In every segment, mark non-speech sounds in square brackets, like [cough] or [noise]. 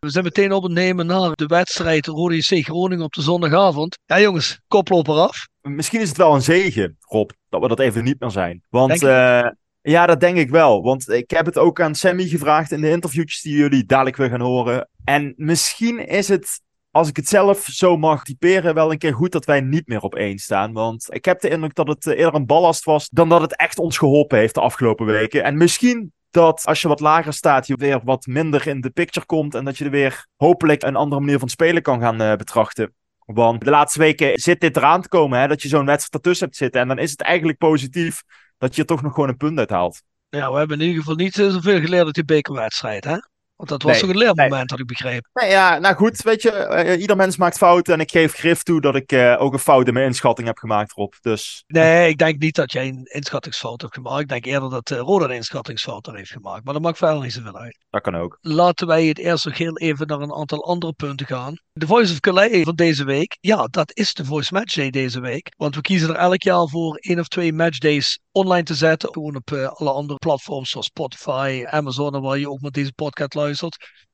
We zijn meteen op het nemen naar de wedstrijd Rode JC Groningen op de zondagavond. Ja jongens, koploper af. Misschien is het wel een zegen, Rob, dat we dat even niet meer zijn. Want eh, ja, dat denk ik wel. Want ik heb het ook aan Sammy gevraagd in de interviewtjes die jullie dadelijk weer gaan horen. En misschien is het, als ik het zelf zo mag typeren, wel een keer goed dat wij niet meer op één staan. Want ik heb de indruk dat het eh, eerder een ballast was dan dat het echt ons geholpen heeft de afgelopen weken. En misschien dat als je wat lager staat, je weer wat minder in de picture komt. En dat je er weer hopelijk een andere manier van spelen kan gaan eh, betrachten. Want de laatste weken zit dit eraan te komen, hè, dat je zo'n wedstrijd ertussen hebt zitten. En dan is het eigenlijk positief dat je er toch nog gewoon een punt uit haalt. Ja, we hebben in ieder geval niet eh, zoveel geleerd uit die bekerwedstrijd hè. Want dat was Nee, toch een leermoment, had ik begrepen. Nou ja, nou goed, weet je, eh, ieder mens maakt fouten. En ik geef grif toe dat ik eh, ook een fout in mijn inschatting heb gemaakt, Rob. Dus Nee, ik denk niet dat jij een inschattingsfout hebt gemaakt. Ik denk eerder dat uh, Roda een inschattingsfout heeft gemaakt. Maar dat maakt verder niet zoveel uit. dat kan ook. Laten wij het eerst nog heel even naar een aantal andere punten gaan. De Voice of Calais van deze week. Ja, dat is de Voice Matchday deze week. Want we kiezen er elk jaar voor één of twee matchdays online te zetten. Gewoon op alle andere platforms zoals Spotify, Amazon en waar je ook met deze podcast luistert.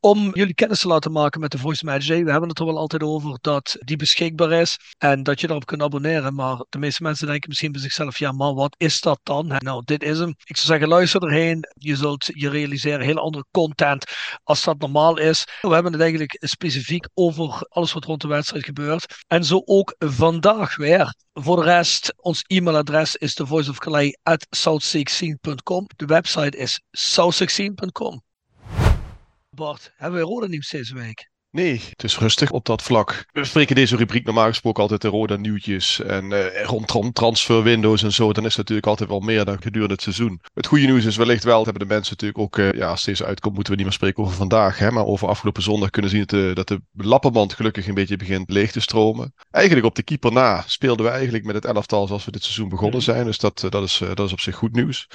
Om jullie kennis te laten maken met de Voice Matchday. We hebben het er wel altijd over dat die beschikbaar is. En dat je daarop kunt abonneren. Maar de meeste mensen denken misschien bij zichzelf, ja maar wat is dat dan? Nou, dit is hem. Ik zou zeggen, luister erheen. Je zult je realiseren hele andere content als dat normaal is. We hebben het eigenlijk specifiek over alles wat rond de wedstrijd gebeurt. En zo ook vandaag weer. Voor de rest, ons e-mailadres is thevoiceofcalais.south16.com. De website is south16.com. Bart, hebben we rode nieuws deze week? Nee, het is rustig op dat vlak. We spreken deze rubriek normaal gesproken altijd de rode nieuwtjes. En eh, rond tran- transferwindows en zo, dan is het natuurlijk altijd wel meer dan gedurende het seizoen. Het goede nieuws is wellicht wel, dat hebben de mensen natuurlijk ook, eh, ja, als deze uitkomt, moeten we niet meer spreken over vandaag. Hè, maar over afgelopen zondag kunnen zien dat de, dat de lappenband gelukkig een beetje begint leeg te stromen. Eigenlijk op de keeper na speelden we eigenlijk met het elftal zoals we dit seizoen begonnen zijn. Dus dat, eh, dat, is, eh, dat is op zich goed nieuws.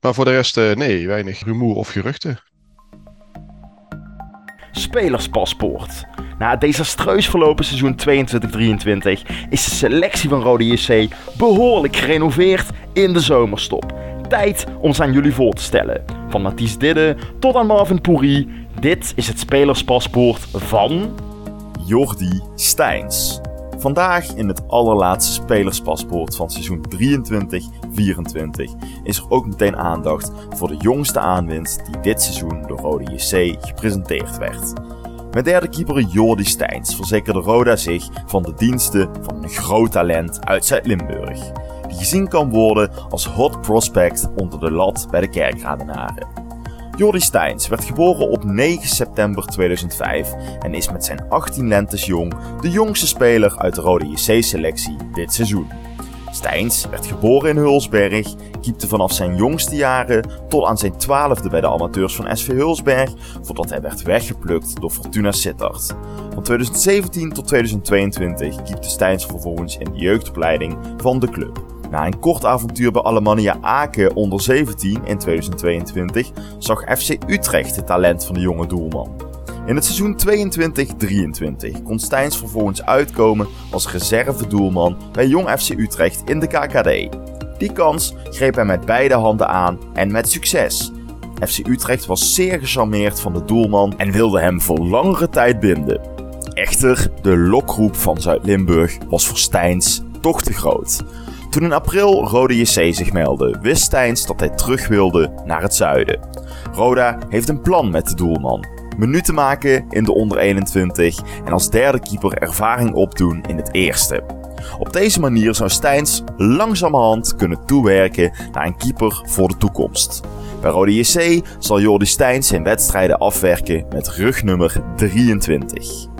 Maar voor de rest, eh, nee, weinig rumoer of geruchten. Spelerspaspoort. Na het desastreus verlopen seizoen 22-23 is de selectie van Rode JC behoorlijk gerenoveerd in de zomerstop. Tijd om ze aan jullie voor te stellen. Van Mathies Didde tot aan Marvin Pourri, dit is het spelerspaspoort van... Jordi Steins. Vandaag in het allerlaatste spelerspaspoort van seizoen 23-24 is er ook meteen aandacht voor de jongste aanwinst die dit seizoen door Rode JC gepresenteerd werd. Met derde keeper Jordi Steins verzekerde Roda zich van de diensten van een groot talent uit Zuid-Limburg, die gezien kan worden als hot prospect onder de lat bij de Kerkradenaren. Jordi Steins werd geboren op 9 september 2005 en is met zijn 18 lentes jong de jongste speler uit de Rode JC-selectie dit seizoen. Steins werd geboren in Hulsberg, keepte vanaf zijn jongste jaren tot aan zijn twaalfde bij de amateurs van SV Hulsberg, voordat hij werd weggeplukt door Fortuna Sittard. Van 2017 tot 2022 keepte Steins vervolgens in de jeugdopleiding van de club. Na een kort avontuur bij Alemannia Aken onder 17 in 2022 zag FC Utrecht het talent van de jonge doelman. In het seizoen 22-23 kon Steins vervolgens uitkomen als reservedoelman bij Jong FC Utrecht in de KKD. Die kans greep hij met beide handen aan en met succes. FC Utrecht was zeer gecharmeerd van de doelman en wilde hem voor langere tijd binden. Echter, de lokroep van Zuid-Limburg was voor Steins toch te groot. Toen in april Rode JC zich meldde, wist Steins dat hij terug wilde naar het zuiden. Roda heeft een plan met de doelman. Minuten maken in de onder 21 en als derde keeper ervaring opdoen in het eerste. Op deze manier zou Steins langzamerhand kunnen toewerken naar een keeper voor de toekomst. Bij Rode JC zal Jordi Steins zijn wedstrijden afwerken met rugnummer 23.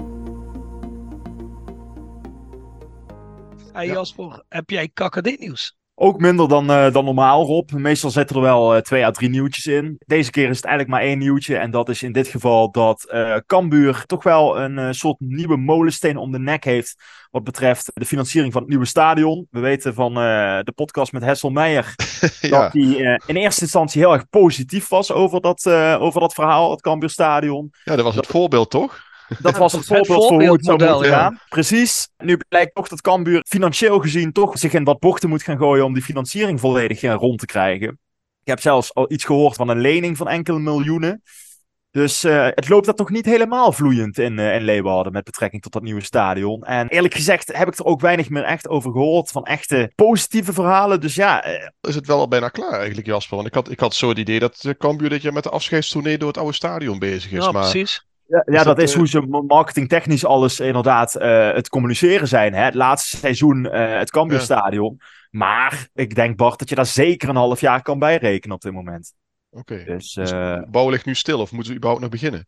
Hey Ja. Jasper, heb jij KKD-nieuws? Ook minder dan, uh, dan normaal, Rob. Meestal zitten er wel uh, twee à drie nieuwtjes in. Deze keer is het eigenlijk maar één nieuwtje. En dat is in dit geval dat uh, Cambuur toch wel een soort nieuwe molensteen om de nek heeft. Wat betreft de financiering van het nieuwe stadion. We weten van de podcast met Hessel Meijer. [laughs] ja. Dat hij in eerste instantie heel erg positief was over dat, over dat verhaal, het Cambuur stadion. Ja, dat was het voorbeeld toch? [laughs] Dat was het voorbeeld, voor hoe het zou moeten gaan. Precies. Nu blijkt toch dat Cambuur financieel gezien toch zich in wat bochten moet gaan gooien om die financiering volledig eh, rond te krijgen. Ik heb zelfs al iets gehoord van een lening van enkele miljoenen. Dus uh, het loopt dat toch niet helemaal vloeiend in, uh, in Leeuwarden met betrekking tot dat nieuwe stadion. En eerlijk gezegd heb ik er ook weinig meer echt over gehoord van echte positieve verhalen. Dus ja... Uh... Is het wel al bijna klaar eigenlijk, Jasper? Want ik had, ik had zo het idee dat Cambuur dit jaar met de afscheidstournee door het oude stadion bezig is. Ja, maar... precies. Ja, ja dat, is hoe ze marketingtechnisch alles inderdaad uh, het communiceren zijn. Hè? Het laatste seizoen uh, het Cambuurstadion. Ja. Maar ik denk Bart dat je daar zeker een half jaar kan bijrekenen op dit moment. Oké. Okay. Dus, dus uh... bouw ligt nu stil of moeten ze überhaupt nog beginnen?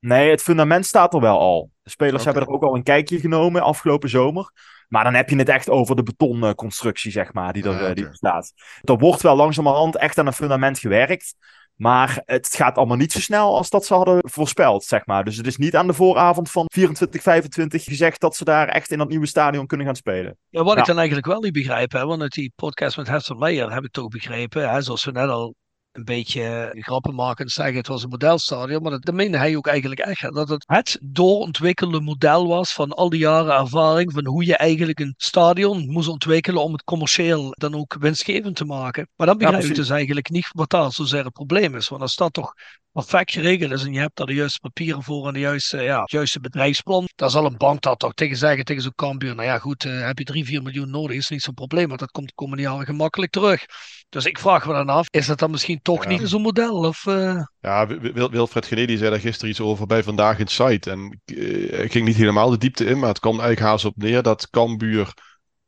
Nee, het fundament staat er wel al. De spelers okay. hebben er ook al een kijkje genomen afgelopen zomer. Maar dan heb je het echt over de betonconstructie, zeg maar, die er, okay. die er staat. Er wordt wel langzamerhand echt aan een fundament gewerkt. Maar het gaat allemaal niet zo snel als dat ze hadden voorspeld, zeg maar. Dus het is niet aan de vooravond van 24, 25 gezegd dat ze daar echt in dat nieuwe stadion kunnen gaan spelen. Ja, wat ja. ik dan eigenlijk wel niet begrijp, hè, want uit die podcast met Hester Meijer heb ik toch begrepen, hè, zoals we net al een beetje grappen maken en zeggen het was een modelstadion. Maar dat, dat meende hij ook eigenlijk echt. Dat het het doorontwikkelde model was van al die jaren ervaring van hoe je eigenlijk een stadion moest ontwikkelen om het commercieel dan ook winstgevend te maken. Maar dan begrijp ja, ik dus eigenlijk niet wat daar zozeer het probleem is. Want als dat toch perfect geregeld is en je hebt daar de juiste papieren voor en de juiste, ja, het juiste bedrijfsplan, dan zal een bank dat toch tegen zeggen tegen zo'n Cambuur. Nou ja, goed, uh, heb je 3, 4 miljoen nodig, is niet zo'n probleem, want dat komt de komende jaren gemakkelijk terug. Dus ik vraag me dan af, is dat dan misschien toch ja. niet zo'n model? Of, uh... Ja, Wil Wilfred Genedi zei daar gisteren iets over bij Vandaag in Site. En uh, ik ging niet helemaal de diepte in, maar het kwam eigenlijk haast op neer dat Cambuur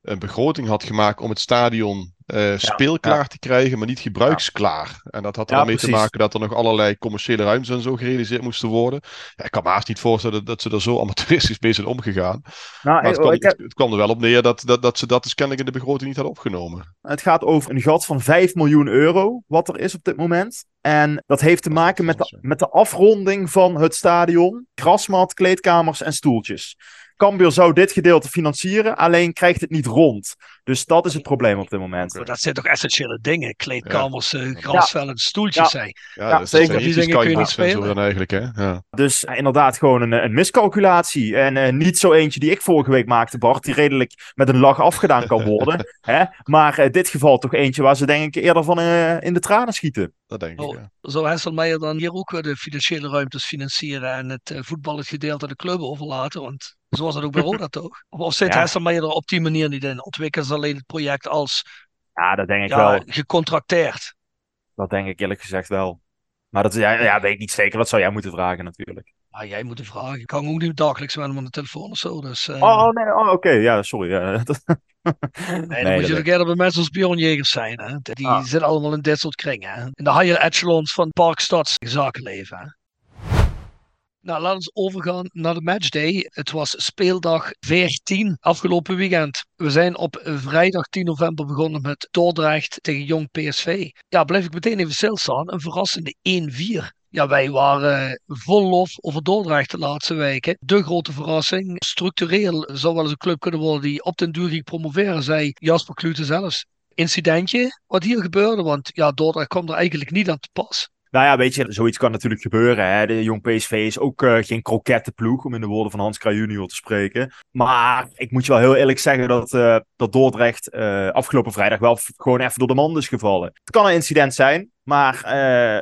een begroting had gemaakt om het stadion uh, speelklaar ja. te krijgen, maar niet gebruiksklaar. En dat had er ja, mee te maken dat er nog allerlei commerciële ruimtes en zo gerealiseerd moesten worden. Ja, ik kan me haast niet voorstellen dat ze er zo amateuristisch mee zijn omgegaan. Nou, maar het, kwam, heb... het, kwam, er wel op neer dat, dat, dat ze dat dus kennelijk in de begroting niet hadden opgenomen. Het gaat over een gat van 5 miljoen euro, wat er is op dit moment. En dat heeft te maken met de, met de afronding van het stadion. Grasmat, kleedkamers en stoeltjes. Cambuur zou dit gedeelte financieren, alleen krijgt het niet rond. Dus dat is het probleem op dit moment. Maar dat zijn toch essentiële dingen? Kleedkamers, ja. grasvelden, ja. stoeltjes. Ja, ja, ja zeker. Die dingen kun je niet spelen. Eigenlijk, hè? Ja. Dus uh, inderdaad gewoon een, een miscalculatie. En uh, niet zo eentje die ik vorige week maakte, Bart, die redelijk met een lach afgedaan kan worden. [laughs] hè? Maar in dit geval toch eentje waar ze denk ik eerder van in de tranen schieten. Dat denk ik, ja. Zou Hesselmeijer dan hier ook weer de financiële ruimtes financieren en het voetbal het gedeelte aan de club overlaten? Want Zoals dat ook bij Roda toch? Of, zit ja. Hesselmeijer er op die manier niet in? Ontwikkelen ze alleen het project als ja, dat denk ik ja, wel. gecontracteerd? Dat denk ik eerlijk gezegd wel. Maar dat ja, ja, weet ik niet zeker. Dat zou jij moeten vragen natuurlijk. Ah, jij moet vragen. Ik kan ook niet dagelijks met hem aan de telefoon of zo. Dus, uh... Oh, nee, oh, oké. Okay. Ja, sorry. [laughs] Nee, dan nee, moet je ook eerder bij mensen als spionjegers zijn. Hè? Die ah. zitten allemaal in dit soort kringen. Hè? In de higher echelons van Parkstads zakenleven. Hè? Nou, laten we overgaan naar de matchday. Het was speeldag 14 afgelopen weekend. We zijn op vrijdag 10 november begonnen met Dordrecht tegen Jong PSV. Ja, blijf ik meteen even stilstaan. Een verrassende 1-4. Ja, wij waren vol lof over Dordrecht de laatste weken. De grote verrassing. Structureel zou wel eens een club kunnen worden die op den duur ging promoveren, zei Jasper Klute zelfs. Incidentje wat hier gebeurde, want ja, Dordrecht kwam er eigenlijk niet aan te pas. Nou ja, weet je, zoiets kan natuurlijk gebeuren. Hè? De jong PSV is ook uh, geen krokettenploeg, om in de woorden van Hans Kraaij te spreken. Maar ik moet je wel heel eerlijk zeggen dat, uh, dat Dordrecht uh, afgelopen vrijdag wel gewoon even door de mand is gevallen. Het kan een incident zijn, maar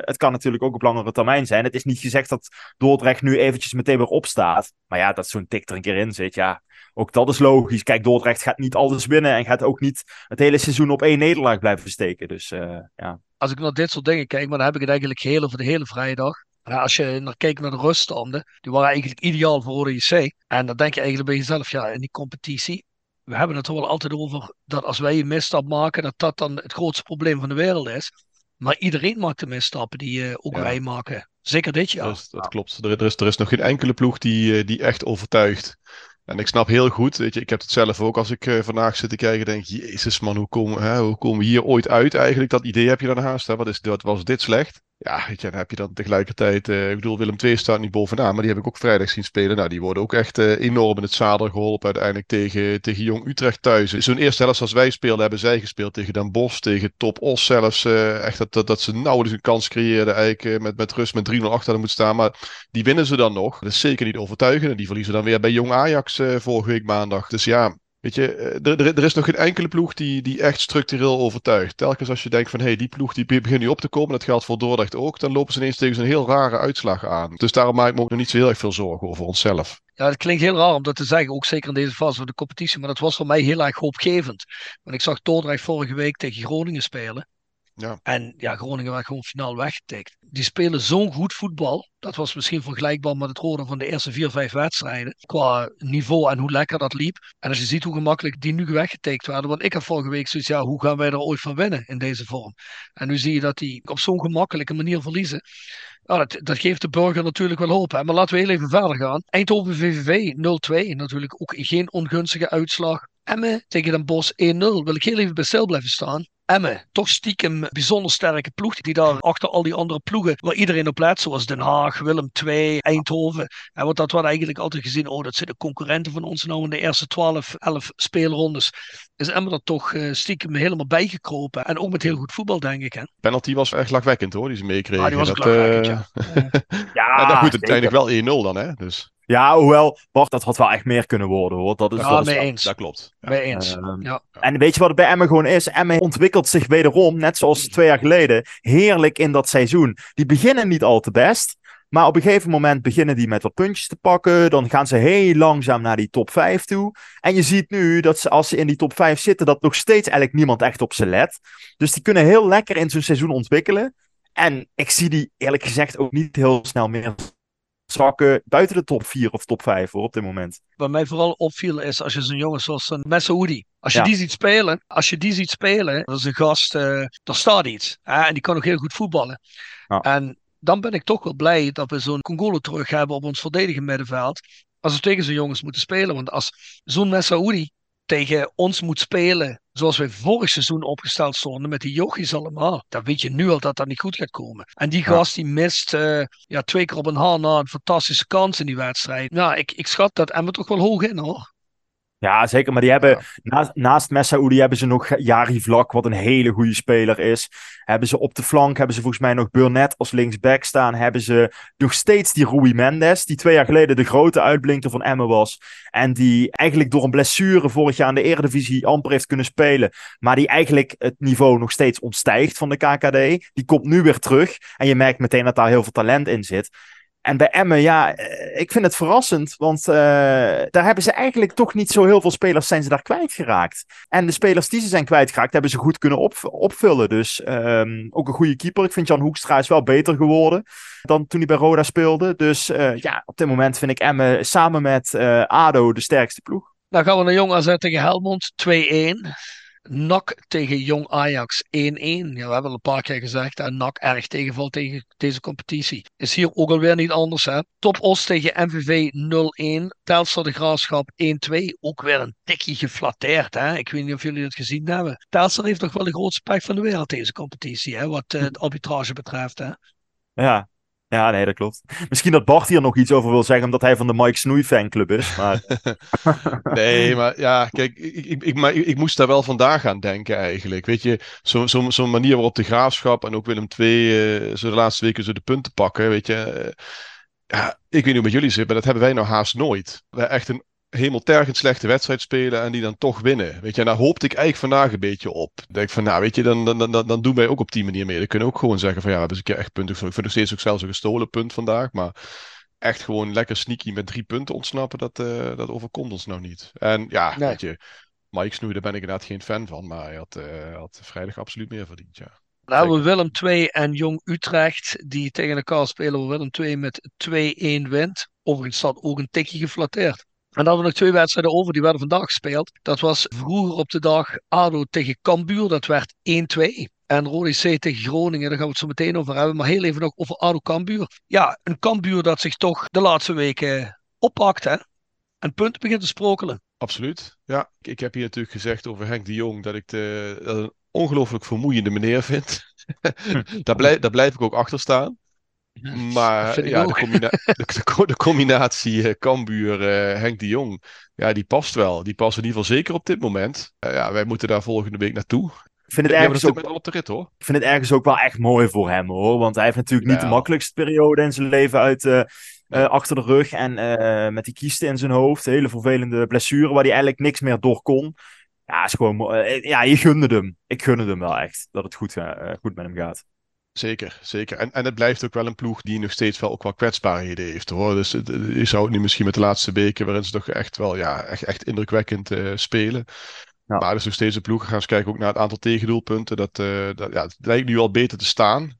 het kan natuurlijk ook op langere termijn zijn. Het is niet gezegd dat Dordrecht nu eventjes meteen weer opstaat. Maar ja, dat zo'n tik er een keer in zit, ja, ook dat is logisch. Kijk, Dordrecht gaat niet alles winnen en gaat ook niet het hele seizoen op één nederlaag blijven steken. Dus uh, ja. Als ik naar dit soort dingen kijk, maar dan heb ik het eigenlijk heel over de hele vrijdag. als je naar kijkt naar de ruststanden, die waren eigenlijk ideaal voor ODC. En dan denk je eigenlijk bij jezelf, ja, in die competitie, we hebben het er wel altijd over dat als wij een misstap maken, dat dat dan het grootste probleem van de wereld is. Maar iedereen maakt de misstappen die uh, ook ja. wij maken. Zeker dit jaar. dat klopt. Er, er, is, er is nog geen enkele ploeg die, die echt overtuigt En ik snap heel goed, weet je, ik heb het zelf ook als ik uh, vandaag zit te kijken, denk jezus man, hoe komen, hoe komen we hier ooit uit eigenlijk? Dat idee heb je dan haast, hè? Wat, is, wat was dit slecht? Ja, weet dan heb je dan tegelijkertijd, uh, ik bedoel, Willem II staat niet bovenaan, maar die heb ik ook vrijdag zien spelen. Nou, die worden ook echt uh, enorm in het zadel geholpen uiteindelijk tegen, tegen Jong Utrecht thuis. Zo'n eerste helft als wij speelden, hebben zij gespeeld tegen Den Bosch, tegen Top Os zelfs. Uh, echt dat, dat, dat ze nauwelijks een kans creëerden, eigenlijk met, met rust met 3-0 achter moeten staan. Maar die winnen ze dan nog. Dat is zeker niet overtuigend. En die verliezen dan weer bij Jong Ajax vorige week maandag. Dus ja, Weet je, er, er, is nog geen enkele ploeg die, die echt structureel overtuigt. Telkens als je denkt van hé, hey, die ploeg die begint nu op te komen, dat geldt voor Dordrecht ook, dan lopen ze ineens tegen zo'n heel rare uitslag aan. Dus daarom maak ik me ook nog niet zo heel erg veel zorgen over onszelf. Ja, het klinkt heel raar om dat te zeggen, ook zeker in deze fase van de competitie, maar dat was voor mij heel erg hoopgevend. Want ik zag Dordrecht vorige week tegen Groningen spelen. Ja. En ja, Groningen werd gewoon finaal weggetikt. Die spelen zo'n goed voetbal. Dat was misschien vergelijkbaar met het rode van de eerste vier, vijf wedstrijden. Qua niveau en hoe lekker dat liep. En als je ziet hoe gemakkelijk die nu weggetikt werden. Want ik heb vorige week zoiets, ja, hoe gaan wij er ooit van winnen in deze vorm? En nu zie je dat die op zo'n gemakkelijke manier verliezen. Ja, dat, dat, geeft de burger natuurlijk wel hoop. Maar laten we heel even verder gaan. Eindhoven VVV 0-2. Natuurlijk ook geen ongunstige uitslag. Emmen tegen Den Bosch 1-0. Wil ik heel even bij stil blijven staan. Emmen, toch stiekem bijzonder sterke ploeg. Die daar achter al die andere ploegen, waar iedereen op let, zoals Den Haag, Willem II, Eindhoven. En wat dat wordt eigenlijk altijd gezien, oh dat zijn de concurrenten van ons nou in de eerste 12, 11 speelrondes. Is Emmen er toch uh, stiekem helemaal bijgekropen. En ook met heel goed voetbal, denk ik. Hè? Penalty was echt lachwekkend hoor, die ze meekregen. Ah, die was dat, uh... [laughs] ja. ja, ja, goed, uiteindelijk wel 1-0 dan hè. Dus. Ja, hoewel, Bart, dat had wel echt meer kunnen worden hoor. Dat is, ja, dat mee is, eens. Dat klopt. Ja. Mee eens. Uh, ja. En weet je wat het bij Emmen gewoon is? Emmen ontwikkelt zich wederom, net zoals twee jaar geleden, heerlijk in dat seizoen. Die beginnen niet al te best. Maar op een gegeven moment beginnen die met wat puntjes te pakken. Dan gaan ze heel langzaam naar die top 5 toe. En je ziet nu dat ze, als ze in die top 5 zitten, dat nog steeds eigenlijk niemand echt op ze let. Dus die kunnen heel lekker in zo'n seizoen ontwikkelen. En ik zie die eerlijk gezegd ook niet heel snel meer zakken buiten de top 4 of top 5 hoor, op dit moment. Wat mij vooral opviel is als je zo'n jongen zoals een Messaoudi, als je ja. die ziet spelen, als je die ziet spelen, dat is een gast, uh, daar staat iets. Hè? En die kan ook heel goed voetballen. Ja. En dan ben ik toch wel blij dat we zo'n Congolo terug hebben op ons verdedigend middenveld. Als we tegen zo'n jongens moeten spelen. Want als zo'n Messaoudi tegen ons moet spelen zoals wij vorig seizoen opgesteld stonden met die jochies allemaal, dan weet je nu al dat dat niet goed gaat komen. En die gast die mist uh, ja, twee keer op een haar na een fantastische kans in die wedstrijd. Nou, ik, ik schat dat en we toch wel hoog in hoor. Ja, zeker. Maar die hebben, ja. naast, naast Messaoudi hebben ze nog Jari Vlak, wat een hele goede speler is. Hebben ze op de flank, hebben ze volgens mij nog Burnett als linksback staan. Hebben ze nog steeds die Rui Mendes, die twee jaar geleden de grote uitblinker van Emmen was. En die eigenlijk door een blessure vorig jaar in de Eredivisie amper heeft kunnen spelen. Maar die eigenlijk het niveau nog steeds ontstijgt van de KKD. Die komt nu weer terug. En je merkt meteen dat daar heel veel talent in zit. En bij Emmen, ja, ik vind het verrassend. Want uh, daar hebben ze eigenlijk toch niet zo heel veel spelers zijn ze daar kwijtgeraakt. En de spelers die ze zijn kwijtgeraakt, hebben ze goed kunnen op, opvullen. Dus um, ook een goede keeper. Ik vind Jan Hoekstra is wel beter geworden dan toen hij bij Roda speelde. Dus uh, ja, op dit moment vind ik Emmen samen met ADO de sterkste ploeg. Dan gaan we naar Jong AZ tegen Helmond, 2-1. NAC tegen Jong Ajax 1-1. Ja, we hebben al een paar keer gezegd. En NAC erg tegenvalt tegen deze competitie. Is hier ook alweer niet anders. Hè? Top Os tegen MVV 0-1. Telstar de Graafschap 1-2. Ook weer een tikje geflatteerd. Hè? Ik weet niet of jullie het gezien hebben. Telstar heeft toch wel de grootste pech van de wereld deze competitie. Hè? Wat uh, de arbitrage betreft. Hè? Ja, ja, nee, dat klopt. Misschien dat Bart hier nog iets over wil zeggen, omdat hij van de Mike Snoei fanclub is. Maar... [laughs] nee, maar ja, kijk, ik, ik, ik, ik, moest daar wel vandaag aan denken eigenlijk. Weet je, zo'n zo, zo manier waarop de graafschap en ook Willem II uh, zo de laatste weken zo de punten pakken, weet je. Ja, ik weet niet hoe met jullie zit, maar dat hebben wij nou haast nooit. Echt een hemeltergend slechte wedstrijd spelen en die dan toch winnen. Weet je, en daar hoopte ik eigenlijk vandaag een beetje op. Dan denk ik van, nou weet je, dan, dan, dan, dan doen wij ook op die manier mee. Dan kunnen we ook gewoon zeggen van, ja, we hebben eens een keer echt punten. Ik vind nog steeds ook zelfs een gestolen punt vandaag, maar echt gewoon lekker sneaky met drie punten ontsnappen, dat, uh, dat overkomt ons nou niet. En ja, nee. weet je, Mike Snoei, daar ben ik inderdaad geen fan van, maar hij had, uh, had vrijdag absoluut meer verdiend, ja. Hebben we Willem 2 en Jong Utrecht, die tegen elkaar spelen. Willem 2 met 2-1 wint. Overigens staat ook een tikje geflatteerd. En dan hadden we nog twee wedstrijden over, die werden vandaag gespeeld. Dat was vroeger op de dag ADO tegen Cambuur, dat werd 1-2. En Rode C tegen Groningen, daar gaan we het zo meteen over hebben. Maar heel even nog over ADO Cambuur. Ja, een Cambuur dat zich toch de laatste weken oppakt, hè? en punten begint te sprokelen. Absoluut. Ja, ik heb hier natuurlijk gezegd over Henk de Jong dat ik de, een ongelooflijk vermoeiende meneer vind. [laughs] daar, blijf, daar blijf ik ook achter staan. Maar ja, de, combina [laughs] de, de, combinatie uh, Cambuur, uh, Henk de Jong, ja, die past wel. Die past in ieder geval zeker op dit moment. Uh, ja, wij moeten daar volgende week naartoe. Ik vind, het ergens ook, op de rit, hoor. ik vind het ergens ook wel echt mooi voor hem hoor. Want hij heeft natuurlijk niet de makkelijkste periode in zijn leven uit, uh, achter de rug. En met die kiesten in zijn hoofd. Hele vervelende blessure waar hij eigenlijk niks meer door kon. Ja, is gewoon, ja, je gunde hem. Ik gunde hem wel echt dat het goed, goed met hem gaat. Zeker, zeker. En, en het blijft ook wel een ploeg die nog steeds wel ook wel kwetsbaarheden heeft hoor. Dus je zou het nu misschien met de laatste weken, waarin ze toch echt wel ja, echt, echt indrukwekkend uh, spelen. Ja. Maar er is nog steeds een ploeg. Gaan eens kijken ook naar het aantal tegendoelpunten. Dat, uh, dat, ja, het lijkt nu al beter te staan.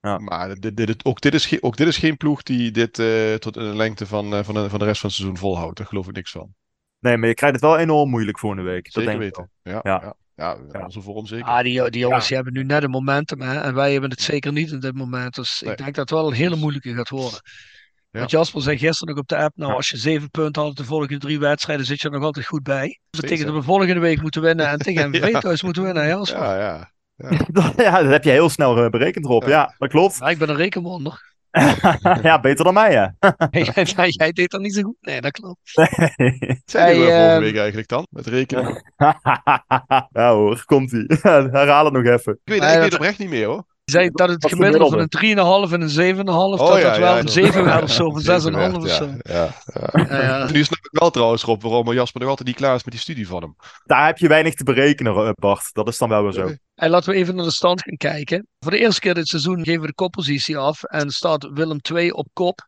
Ja. Maar dit, dit, ook, dit is ook dit is geen ploeg die dit uh, tot een lengte van, van, de, van de rest van het seizoen volhoudt. Daar geloof ik niks van. Nee, maar je krijgt het wel enorm moeilijk volgende week. Zeker dat denk weten. Ja, ja. ja. Ja, ja. onze vorm zeker. Ah, die, die jongens die hebben nu net een momentum hè, en wij hebben het zeker niet in dit moment. Dus ik denk dat het wel een hele moeilijke gaat worden. Ja. Want Jasper zei gisteren nog op de app, nou als je zeven punten had de volgende drie wedstrijden zit je er nog altijd goed bij. Dus tegen de volgende week moeten winnen en tegen [laughs] ja. thuis moeten winnen. Jasper. Ja, ja. Ja. [laughs] ja, dat heb je heel snel eh, berekend Rob. Ja, dat klopt. Ja, ik ben een rekenwonder. [laughs] ja, beter dan mij, [laughs] ja. jij, jij, deed dat niet zo goed. Nee, dat klopt. [laughs] Nee. Zijn we volgende ehm, week eigenlijk dan? Met rekenen? ja hoor, komt-ie. Herhaal het nog even. Ik weet, ik weet oprecht niet meer hoor zei dat het gemiddelde van een 3,5 en een 7,5, oh, dat ja, wel een 7 werd of zo, van 6,5 of zo. Ja, ja. Nu snap ik wel trouwens, Rob, waarom Jasper nog altijd niet klaar is met die studie van hem. Daar heb je weinig te berekenen, eh, Bart. Dat is dan wel weer zo. En laten we even naar de stand gaan kijken. Voor de eerste keer dit seizoen geven we de koppositie af. En staat Willem 2 op kop.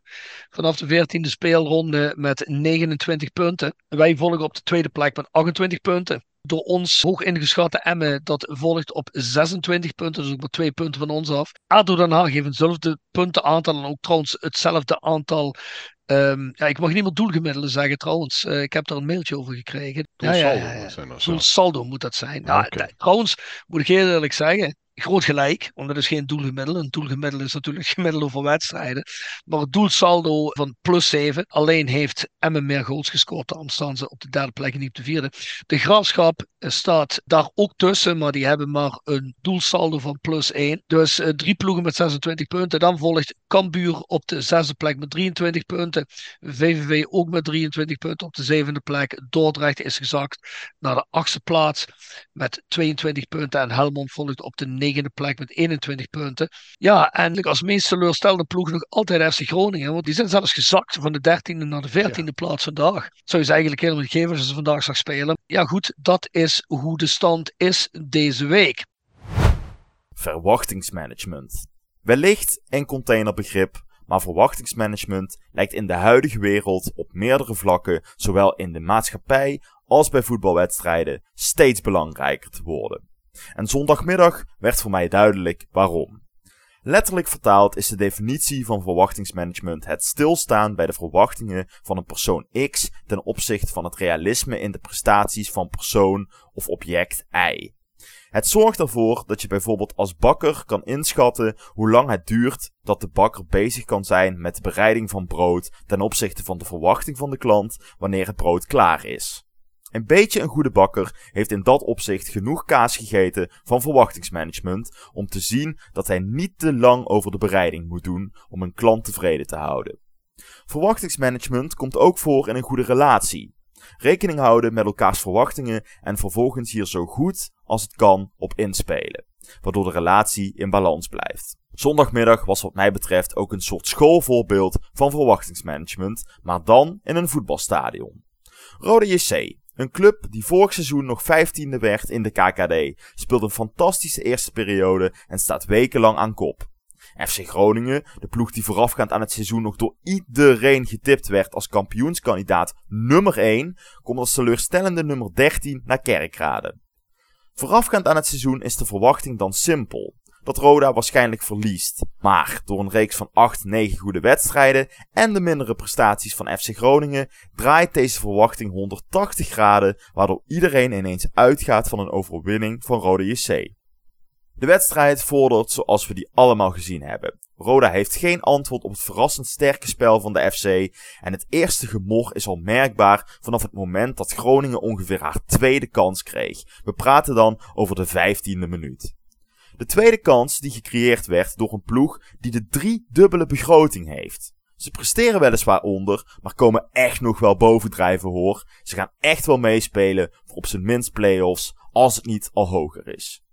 Vanaf de 14e speelronde met 29 punten. Wij volgen op de tweede plek met 28 punten door ons hoog ingeschatte Emmen, dat volgt op 26 punten, dus ook maar twee punten van ons af. ADO Den Haag heeft hetzelfde puntenaantal en ook trouwens hetzelfde aantal Um, ja, ik mag niet meer doelgemiddelen zeggen trouwens. Uh, ik heb daar een mailtje over gekregen. Doelsaldo, ja, ja, ja. Doelsaldo moet dat zijn. Ja, okay. trouwens, moet ik heel eerlijk zeggen groot gelijk, want dat is geen doelgemiddelde. Een doelgemiddelde is natuurlijk gemiddelde voor wedstrijden. Maar het doelsaldo van plus 7. Alleen heeft Emmen meer goals gescoord. Daarom staan ze op de derde plek en niet op de vierde. De Graafschap staat daar ook tussen, maar die hebben maar een doelsaldo van plus 1. Dus uh, drie ploegen met 26 punten. Dan volgt Cambuur op de zesde plek met 23 punten. VVV ook met 23 punten op de zevende plek. Dordrecht is gezakt naar de achtste plaats met 22 punten. En Helmond volgt op de negende plek met 21 punten. Ja, en als meest teleurstellende ploeg nog altijd FC Groningen. Want die zijn zelfs gezakt van de 13e naar de 14e plaats vandaag. Zou je ze eigenlijk helemaal niet geven als ze vandaag zag spelen. Ja goed, dat is hoe de stand is deze week. Verwachtingsmanagement. Wellicht een containerbegrip, maar verwachtingsmanagement lijkt in de huidige wereld op meerdere vlakken, zowel in de maatschappij als bij voetbalwedstrijden, steeds belangrijker te worden. En zondagmiddag werd voor mij duidelijk waarom. Letterlijk vertaald is de definitie van verwachtingsmanagement het stilstaan bij de verwachtingen van een persoon X ten opzichte van het realisme in de prestaties van persoon of object Y. Het zorgt ervoor dat je bijvoorbeeld als bakker kan inschatten hoe lang het duurt dat de bakker bezig kan zijn met de bereiding van brood ten opzichte van de verwachting van de klant wanneer het brood klaar is. Een beetje een goede bakker heeft in dat opzicht genoeg kaas gegeten van verwachtingsmanagement om te zien dat hij niet te lang over de bereiding moet doen om een klant tevreden te houden. Verwachtingsmanagement komt ook voor in een goede relatie. Rekening houden met elkaars verwachtingen en vervolgens hier zo goed als het kan op inspelen, waardoor de relatie in balans blijft. Zondagmiddag was wat mij betreft ook een soort schoolvoorbeeld van verwachtingsmanagement, maar dan in een voetbalstadion. Rode JC, een club die vorig seizoen nog 15e werd in de KKD, speelt een fantastische eerste periode en staat wekenlang aan kop. FC Groningen, de ploeg die voorafgaand aan het seizoen nog door iedereen getipt werd als kampioenskandidaat nummer 1, komt als teleurstellende nummer 13 naar Kerkrade. Voorafgaand aan het seizoen is de verwachting dan simpel dat Roda waarschijnlijk verliest. Maar door een reeks van 8, 9 goede wedstrijden en de mindere prestaties van FC Groningen draait deze verwachting 180 graden, waardoor iedereen ineens uitgaat van een overwinning van Roda JC. De wedstrijd vordert zoals we die allemaal gezien hebben. Roda heeft geen antwoord op het verrassend sterke spel van de FC en het eerste gemor is al merkbaar vanaf het moment dat Groningen ongeveer haar tweede kans kreeg. We praten dan over de 15e minuut. De tweede kans die gecreëerd werd door een ploeg die de drie dubbele begroting heeft. Ze presteren weliswaar onder, maar komen echt nog wel bovendrijven hoor. Ze gaan echt wel meespelen voor op zijn minst playoffs, als het niet al hoger is.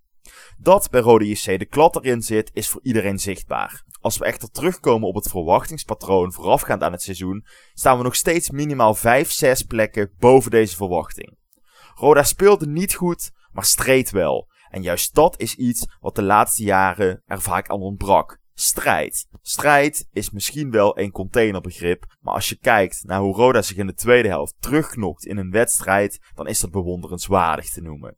Dat bij Rode JC de klad erin zit, is voor iedereen zichtbaar. Als we echter terugkomen op het verwachtingspatroon voorafgaand aan het seizoen, staan we nog steeds minimaal 5, 6 plekken boven deze verwachting. Roda speelde niet goed, maar streed wel. En juist dat is iets wat de laatste jaren er vaak aan ontbrak. Strijd. Strijd is misschien wel een containerbegrip, maar als je kijkt naar hoe Roda zich in de tweede helft terugknokt in een wedstrijd, dan is dat bewonderenswaardig te noemen.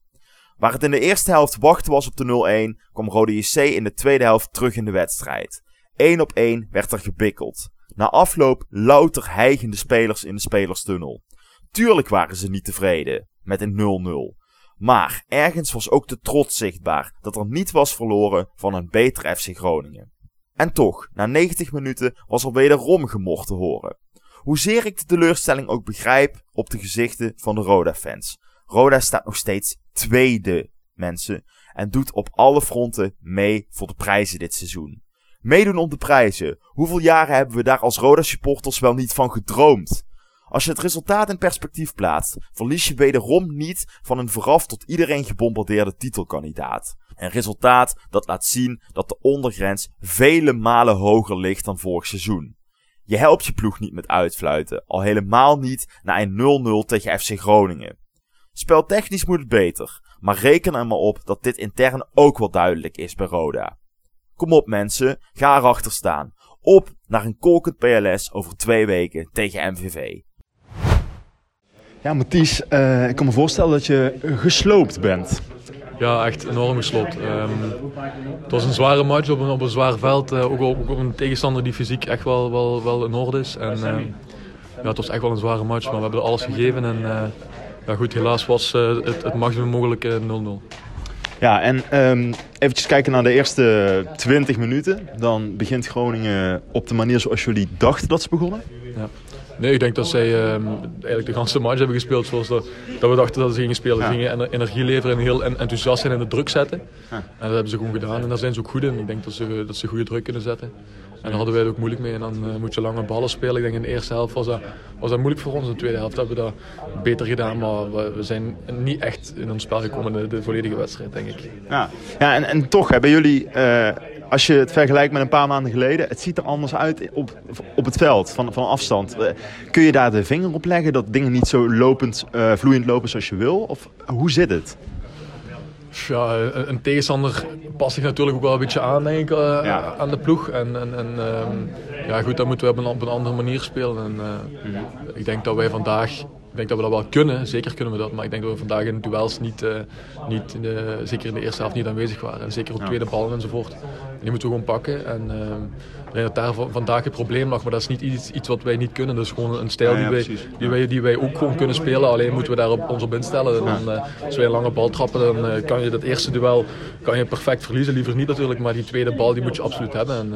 Waar het in de eerste helft wachten was op de 0-1, kwam Rode JC in de tweede helft terug in de wedstrijd. 1 op 1 werd er gebikkeld. Na afloop louter hijgende spelers in de spelerstunnel. Tuurlijk waren ze niet tevreden met een 0-0. Maar ergens was ook de trots zichtbaar dat er niet was verloren van een beter FC Groningen. En toch, na 90 minuten was er wederom gemocht te horen. Hoezeer ik de teleurstelling ook begrijp op de gezichten van de Roda-fans. Roda staat nog steeds tweede, mensen, en doet op alle fronten mee voor de prijzen dit seizoen. Meedoen om de prijzen. Hoeveel jaren hebben we daar als Roda-supporters wel niet van gedroomd? Als je het resultaat in perspectief plaatst, verlies je wederom niet van een vooraf tot iedereen gebombardeerde titelkandidaat. Een resultaat dat laat zien dat de ondergrens vele malen hoger ligt dan vorig seizoen. Je helpt je ploeg niet met uitfluiten, al helemaal niet na een 0-0 tegen FC Groningen. Speltechnisch moet het beter, maar reken er maar op dat dit intern ook wel duidelijk is bij Roda. Kom op mensen, ga erachter staan. Op naar een kolkend PLS over twee weken tegen MVV. Ja, Mathies, uh, ik kan me voorstellen dat je gesloopt bent. Ja, echt enorm gesloopt. Um, het was een zware match op een, op een zwaar veld. Uh, ook, ook, op een tegenstander die fysiek echt wel, wel, wel in orde is. En, uh, ja, het was echt wel een zware match, maar we hebben alles gegeven. En ja, goed, helaas was het, het maximum mogelijke 0-0. Ja, en um, eventjes kijken naar de eerste 20 minuten. Dan begint Groningen op de manier zoals jullie dachten dat ze begonnen. Ja. Nee, ik denk dat zij um, eigenlijk de ganse match hebben gespeeld zoals dat, dat we dachten dat ze gingen spelen. Ze gingen energie leveren en heel enthousiast zijn en de druk zetten. Ja. En dat hebben ze gewoon gedaan en daar zijn ze ook goed in. Ik denk dat ze, dat ze goede druk kunnen zetten. En daar hadden wij het ook moeilijk mee. En dan uh, moet je lange ballen spelen. Ik denk in de eerste helft was dat, was dat moeilijk voor ons. In de tweede helft hebben we dat beter gedaan. Maar we, we zijn niet echt in ons spel gekomen de, de volledige wedstrijd, denk ik. Ja, ja en, en toch hebben jullie... Uh, als je het vergelijkt met een paar maanden geleden, het ziet er anders uit op, op het veld, van, van afstand. Uh, kun je daar de vinger op leggen dat dingen niet zo lopend, uh, vloeiend lopen zoals je wil? Of hoe zit het? Ja, een tegenstander past zich natuurlijk ook wel een beetje aan, denk ik, uh, ja. aan de ploeg. En, en, en um, ja, goed, dan moeten we op een, andere manier spelen. En, uh. Ik denk dat wij vandaag ik denk dat we dat wel kunnen, zeker kunnen we dat. Maar ik denk dat we vandaag in duels niet, niet zeker in de eerste helft niet aanwezig waren. En zeker op ja. tweede ballen enzovoort. Die moeten we gewoon pakken. En denk dat daar vandaag het probleem lag. Maar dat is niet iets, iets wat wij niet kunnen. Dat is gewoon een stijl ja, die, wij, die, wij, die wij ook gewoon kunnen spelen. Alleen moeten we daar op, ons op instellen. En dan, uh, als wij een lange bal trappen, dan uh, kan je dat eerste duel kan je perfect verliezen. Liever niet natuurlijk, maar die tweede bal die moet je absoluut hebben. En,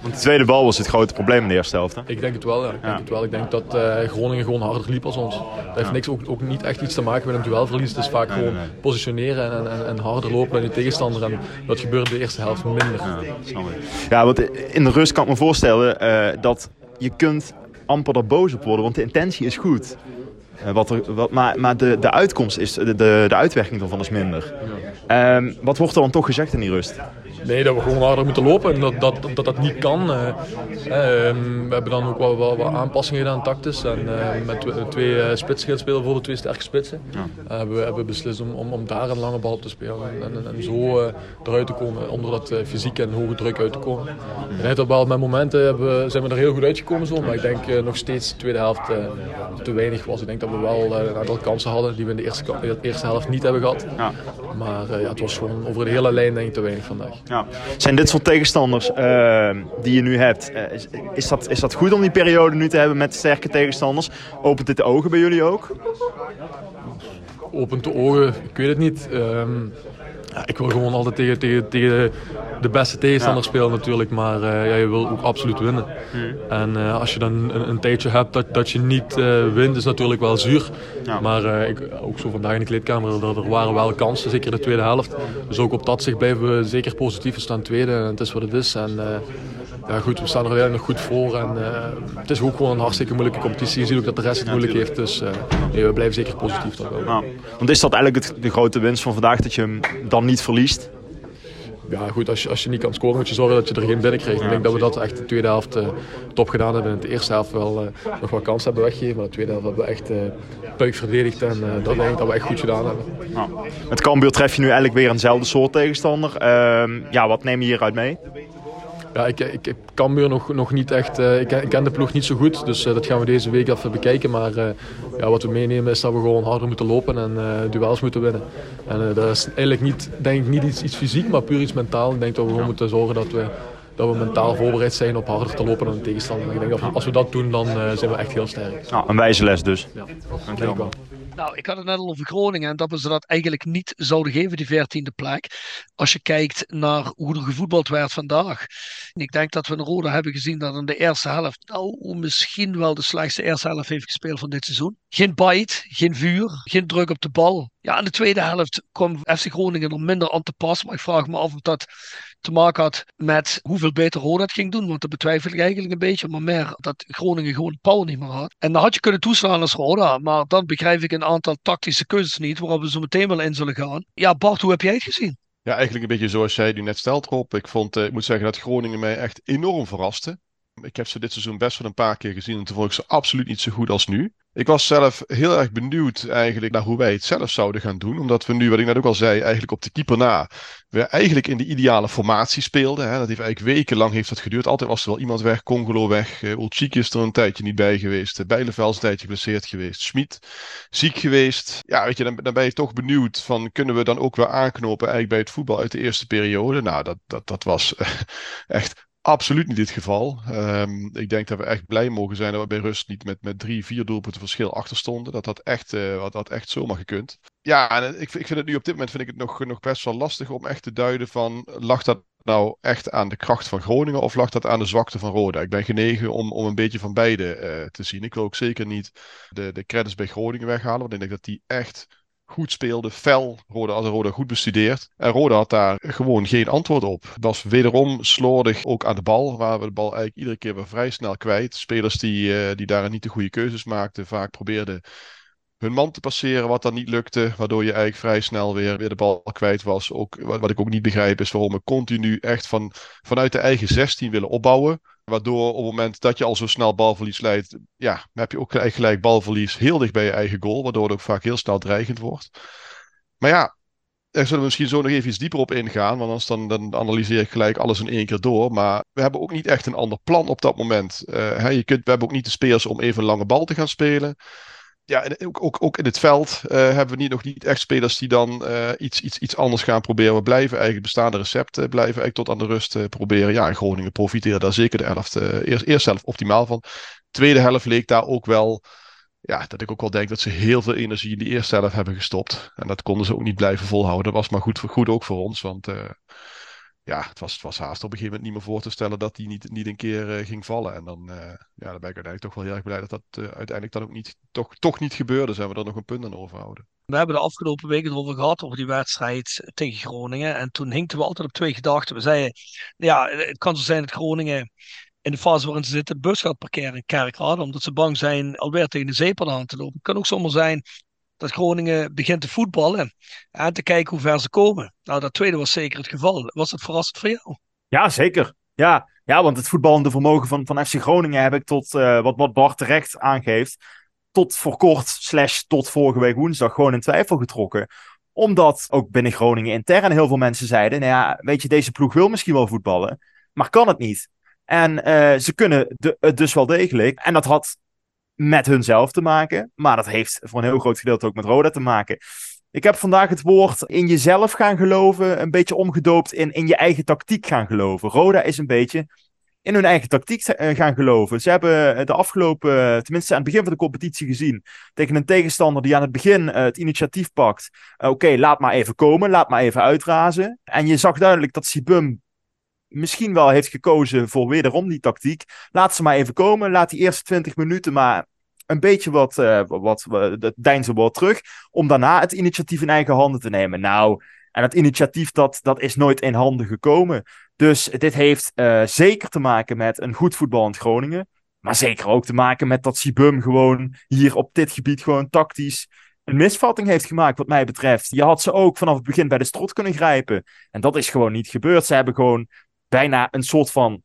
Want de tweede bal was het grote probleem in de eerste helft. Hè? Ik denk het wel, ja. Ik, denk, het wel. ik denk dat Groningen gewoon harder liep als ons. Dat heeft niks, ook, ook, niet echt iets te maken met een duelverlies. Het is vaak nee, gewoon nee, nee. positioneren en, en, en, harder lopen dan je tegenstander. En dat gebeurt de eerste helft minder. Ja, ja want in de rust kan ik me voorstellen uh, dat je kunt amper er boos op worden, want de intentie is goed. Uh, wat er, wat, maar maar de, de uitkomst is, de, de, de uitwerking daarvan is minder. Um, wat wordt er dan toch gezegd in die rust? Nee, dat we gewoon harder moeten lopen en dat dat, dat, dat niet kan. Uh, uh, we hebben dan ook wel, wel, wat aanpassingen gedaan tactisch. En uh, met twee spitsen gaan spelen, bijvoorbeeld twee sterke spitsen. Ja. hebben we hebben beslist om, om, om, daar een lange bal op te spelen. En, en, en zo eruit te komen, onder dat fysiek en hoge druk uit te komen. En hij wel met momenten hebben, zijn we er heel goed uitgekomen zo. Maar ik denk nog steeds de tweede helft te weinig was. Ik denk dat we wel een aantal kansen hadden die we in de eerste, de eerste helft niet hebben gehad. Ja. Maar ja, het was gewoon over de hele lijn denk ik te weinig vandaag. Ja. Zijn dit soort tegenstanders uh, die je nu hebt, uh, is, dat, is dat goed om die periode nu te hebben met sterke tegenstanders? Opent dit de ogen bij jullie ook? Opent de ogen, ik weet het niet. Um, Ja, ik wil gewoon altijd tegen, tegen, tegen de beste tegenstander spelen natuurlijk, maar uh, ja, je wil ook absoluut winnen. Hmm. En uh, als je dan een, een, tijdje hebt dat, dat je niet uh, wint, is natuurlijk wel zuur. Ja. Maar ik, ook zo vandaag in de kleedkamer, er, er, waren wel kansen, zeker de tweede helft. Dus ook op dat zicht blijven we zeker positief. We staan tweede en het is wat het is. En, ja, goed, we staan er weer nog goed voor. En, het is ook gewoon een hartstikke moeilijke competitie. Je ziet ook dat de rest het moeilijk heeft. Dus nee, we blijven zeker positief. toch wel. want is dat eigenlijk het, de grote winst van vandaag, dat je hem dan niet verliest? ja, goed, als je, als je niet kan scoren, moet je zorgen dat je er geen binnen krijgt. Ik denk dat we dat echt de tweede helft uh, top gedaan hebben. In de eerste helft wel uh, nog wat kansen hebben weggegeven. Maar de tweede helft hebben we echt uh, puik verdedigd. En dat denk ik dat we echt goed gedaan hebben. Ja. Met Cambuur tref je nu eigenlijk weer eenzelfde soort tegenstander. Ehm, ja, wat neem je hieruit mee? Ja, ik, ik, ik kan Muur nog, nog niet echt. Uh, ik, ken, ik, ken de ploeg niet zo goed, dus uh, dat gaan we deze week even bekijken. Maar uh, ja, wat we meenemen is dat we gewoon harder moeten lopen en duels moeten winnen. En dat is eigenlijk niet, denk ik, niet iets, iets fysiek, maar puur iets mentaal. Ik denk dat we gewoon moeten zorgen dat we, dat we mentaal voorbereid zijn op harder te lopen dan een tegenstander. Ik denk dat als we dat doen, dan zijn we echt heel sterk. Nou, een wijze les dus. Ja, dankjewel. Nou, ik had het net al over Groningen en dat ze dat eigenlijk niet zouden geven, die veertiende plek. Als je kijkt naar hoe er gevoetbald werd vandaag. En ik denk dat we een Rode hebben gezien dat in de eerste helft, nou, misschien wel de slechtste eerste helft heeft gespeeld van dit seizoen. Geen bite, geen vuur, geen druk op de bal. Ja, in de tweede helft kwam FC Groningen er minder aan te pas. Maar ik vraag me af of dat te maken had met hoeveel beter Roda het ging doen. Want dat betwijfel ik eigenlijk een beetje. Maar meer dat Groningen gewoon power niet meer had. En dan had je kunnen toeslaan als Roda. Maar dan begrijp ik een aantal tactische keuzes niet. Waarop we zo meteen wel in zullen gaan. Ja, Bart, hoe heb jij het gezien? Ja, eigenlijk een beetje zoals jij nu net stelt, Rob. Ik, vond, eh, ik moet zeggen dat Groningen mij echt enorm verraste. Ik heb ze dit seizoen best wel een paar keer gezien en toen vond ik ze absoluut niet zo goed als nu. Ik was zelf heel erg benieuwd eigenlijk naar hoe wij het zelf zouden gaan doen. Omdat we nu, wat ik net ook al zei, eigenlijk op de keeper na, we eigenlijk in de ideale formatie speelden. Hè. Dat heeft eigenlijk wekenlang heeft dat geduurd. Altijd was er wel iemand weg, Congolo weg, uh, Ulchik is er een tijdje niet bij geweest, uh, Bijleveld een tijdje geblesseerd geweest, Schmid ziek geweest. Ja, weet je, dan, dan ben je toch benieuwd van, kunnen we dan ook weer aanknopen eigenlijk bij het voetbal uit de eerste periode? Nou, dat, dat, dat was uh, echt absoluut niet het geval. Um, ik denk dat we echt blij mogen zijn dat we bij rust niet met, met drie, vier doelpunten verschil achter stonden. Dat had echt, uh, had, had echt zomaar gekund. Ja, en ik, ik vind het nu op dit moment vind ik het nog, nog best wel lastig om echt te duiden van, lag dat nou echt aan de kracht van Groningen of lag dat aan de zwakte van Roda? Ik ben genegen om, om een beetje van beide uh, te zien. Ik wil ook zeker niet de, de credits bij Groningen weghalen, want ik denk dat die echt goed speelde, fel. Roda had Roda goed bestudeerd. En Roda had daar gewoon geen antwoord op. Was wederom slordig ook aan de bal. Waar we de bal eigenlijk iedere keer weer vrij snel kwijt. Spelers die, uh, die daar niet de goede keuzes maakten. Vaak probeerden hun man te passeren, wat dan niet lukte. Waardoor je eigenlijk vrij snel weer, weer de bal kwijt was. Ook, wat, wat ik ook niet begrijp is waarom we continu echt van, vanuit de eigen 16 willen opbouwen. Waardoor op het moment dat je al zo snel balverlies leidt, ja, heb je ook gelijk, balverlies heel dicht bij je eigen goal. Waardoor het ook vaak heel snel dreigend wordt. Maar ja, daar zullen we misschien zo nog even iets dieper op ingaan. Want anders dan, dan analyseer ik gelijk alles in één keer door. Maar we hebben ook niet echt een ander plan op dat moment. Uh, hè, je kunt, we hebben ook niet de spelers om even een lange bal te gaan spelen ja, ook, ook, ook in het veld uh, hebben we niet, nog niet echt spelers die dan uh, iets, iets, iets anders gaan proberen. We blijven eigenlijk bestaande recepten, blijven eigenlijk tot aan de rust uh, proberen. Ja, en Groningen profiteren daar zeker de helft, eerst, eerst zelf optimaal van. Tweede helft leek daar ook wel, ja, dat ik ook wel denk dat ze heel veel energie in die eerste helft hebben gestopt. En dat konden ze ook niet blijven volhouden. Dat was maar goed, goed ook voor ons, want ja, het was, het was haast op een gegeven moment niet meer voor te stellen dat hij niet, niet een keer uh, ging vallen. En dan, uh, ja, dan ben ik uiteindelijk toch wel heel erg blij dat dat uh, uiteindelijk dan ook niet, toch, toch niet gebeurde. Zijn we er nog een punt aan overhouden. We hebben de afgelopen weken erover gehad, over die wedstrijd tegen Groningen. En toen hinkten we altijd op twee gedachten. We zeiden, ja, het kan zo zijn dat Groningen in de fase waarin ze zitten bus gaat parkeren in Kerkrade. Omdat ze bang zijn alweer tegen de zeepel aan te lopen. Het kan ook zomaar zijn dat Groningen begint te voetballen en te kijken hoe ver ze komen. Nou, dat tweede was zeker het geval. Was dat verrassend voor jou? Ja, zeker. Ja, ja want het voetballende vermogen van, van FC Groningen heb ik tot, uh, wat, wat Bart terecht aangeeft, tot voor kort, slash tot vorige week woensdag, gewoon in twijfel getrokken. Omdat ook binnen Groningen intern heel veel mensen zeiden, nou ja, weet je, deze ploeg wil misschien wel voetballen, maar kan het niet. En uh, ze kunnen het dus wel degelijk. En dat had met hunzelf te maken. Maar dat heeft voor een heel groot gedeelte ook met Roda te maken. Ik heb vandaag het woord in jezelf gaan geloven, een beetje omgedoopt in in je eigen tactiek gaan geloven. Roda is een beetje in hun eigen tactiek eh, gaan geloven. Ze hebben de afgelopen, tenminste aan het begin van de competitie gezien, tegen een tegenstander die aan het begin het initiatief pakt. Oké, laat maar even komen, laat maar even uitrazen. En je zag duidelijk dat Sibum misschien wel heeft gekozen voor wederom die tactiek. Laat ze maar even komen, laat die eerste 20 minuten maar een beetje wat, uh, wat, wat deinzen wat terug, om daarna het initiatief in eigen handen te nemen. Nou, en dat initiatief dat, dat is nooit in handen gekomen. Dus dit heeft uh, zeker te maken met een goed voetballend Groningen. Maar zeker ook te maken met dat Sibum gewoon hier op dit gebied gewoon tactisch een misvatting heeft gemaakt, wat mij betreft. Je had ze ook vanaf het begin bij de strot kunnen grijpen. En dat is gewoon niet gebeurd. Ze hebben gewoon bijna een soort van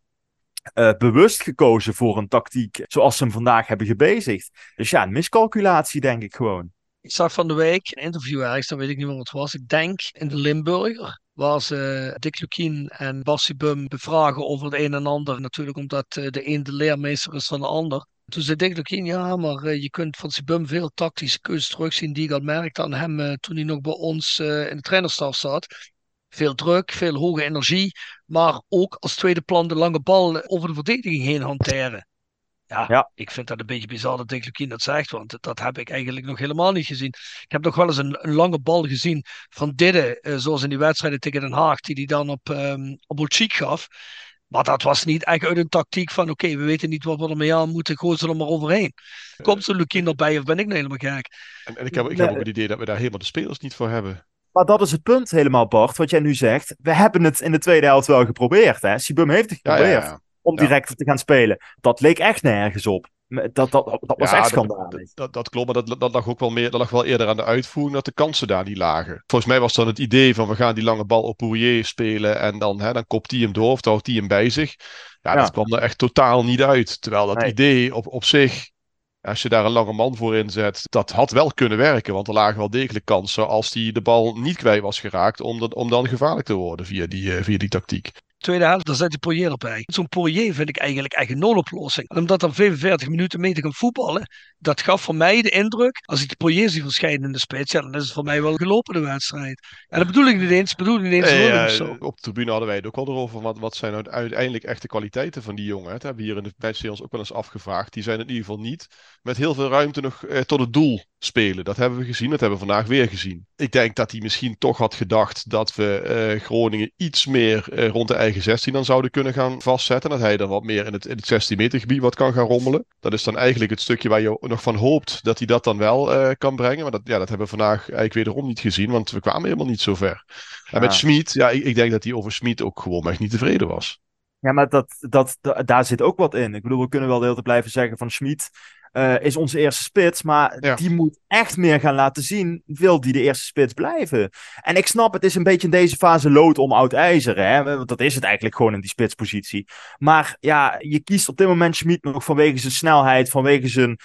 uh, bewust gekozen voor een tactiek zoals ze hem vandaag hebben gebezigd. Dus ja, een miscalculatie denk ik gewoon. Ik zag van de week een interview ergens, dan weet ik niet meer wat het was. Ik denk in de Limburger, waar ze Dick Lukien en Bassi Bum bevragen over het een en ander. Natuurlijk omdat eh, de een de leermeester is van de ander. Toen zei Dick Lukien, ja, maar uh, je kunt van Sibum veel tactische keuzes terugzien die ik al merkte aan hem toen hij nog bij ons in de trainerstaf zat. Veel druk, veel hoge energie, maar ook als tweede plan de lange bal over de verdediging heen hanteren. Ja, ja, ik vind dat een beetje bizar dat Dick Lukien dat zegt, want dat heb ik eigenlijk nog helemaal niet gezien. Ik heb nog wel eens een, een lange bal gezien van Didde, uh, zoals in die wedstrijden tegen Den Haag, die hij dan op, um, op gaf. Maar dat was niet echt uit een tactiek van, oké, we weten niet wat we ermee aan moeten, gooi ze er maar overheen. Komt zo'n Lukien erbij of ben ik nou helemaal gek? En, en ik heb, ik heb ook het idee dat we daar helemaal de spelers niet voor hebben. Maar dat is het punt helemaal, Bart, wat jij nu zegt. We hebben het in de tweede helft wel geprobeerd. Hè? Sibum heeft het geprobeerd om direct te gaan spelen. Dat leek echt nergens op. Dat, dat, dat was echt schandalig. Dat, dat, klopt, maar dat, dat, lag ook wel meer, dat lag wel eerder aan de uitvoering dat de kansen daar niet lagen. Volgens mij was dan het idee van we gaan die lange bal op Pourier spelen en dan, hè, dan kopt hij hem door of dan houdt hij hem bij zich. Ja, dat kwam er echt totaal niet uit. Terwijl dat idee op, op zich als je daar een lange man voor inzet, dat had wel kunnen werken. Want er lagen wel degelijk kansen als hij de bal niet kwijt was geraakt. Om, om dan gevaarlijk te worden via die, uh, via die tactiek tweede helft, daar zet hij Poirier op bij. Zo'n Poirier vind ik eigenlijk echt een noodoplossing. En omdat dan 45 minuten mee te gaan voetballen, dat gaf voor mij de indruk, als ik de Poirier zie verschijnen in de spits, ja, dan is het voor mij wel gelopen de wedstrijd. En dat bedoel ik niet eens, bedoel ik niet eens nee, zo. Op de tribune hadden wij het ook al erover, wat, wat zijn nou uiteindelijk echte kwaliteiten van die jongen. Dat hebben we hier in de wedstrijd ons ook wel eens afgevraagd. Die zijn in ieder geval niet met heel veel ruimte nog eh, tot het doel spelen. Dat hebben we gezien, dat hebben we vandaag weer gezien. Ik denk dat hij misschien toch had gedacht dat we eh, Groningen iets meer eh, rond de eigen 16 dan zouden kunnen gaan vastzetten. Dat hij dan wat meer in het, in het 16 meter gebied wat kan gaan rommelen. Dat is dan eigenlijk het stukje waar je nog van hoopt dat hij dat dan wel uh, kan brengen. Maar dat, ja, dat hebben we vandaag eigenlijk wederom niet gezien, want we kwamen helemaal niet zo ver. En met Schmid, ja, ik, ik, denk dat hij over Schmid ook gewoon echt niet tevreden was. Ja, maar dat, dat, daar zit ook wat in. Ik bedoel, we kunnen wel de hele tijd blijven zeggen van Schmid uh, is onze eerste spits. Maar die moet echt meer gaan laten zien. Wil die de eerste spits blijven? En ik snap, het is een beetje in deze fase lood om oud ijzer. Hè? Want dat is het eigenlijk gewoon in die spitspositie. Maar ja, je kiest op dit moment Schmid nog vanwege zijn snelheid. Vanwege zijn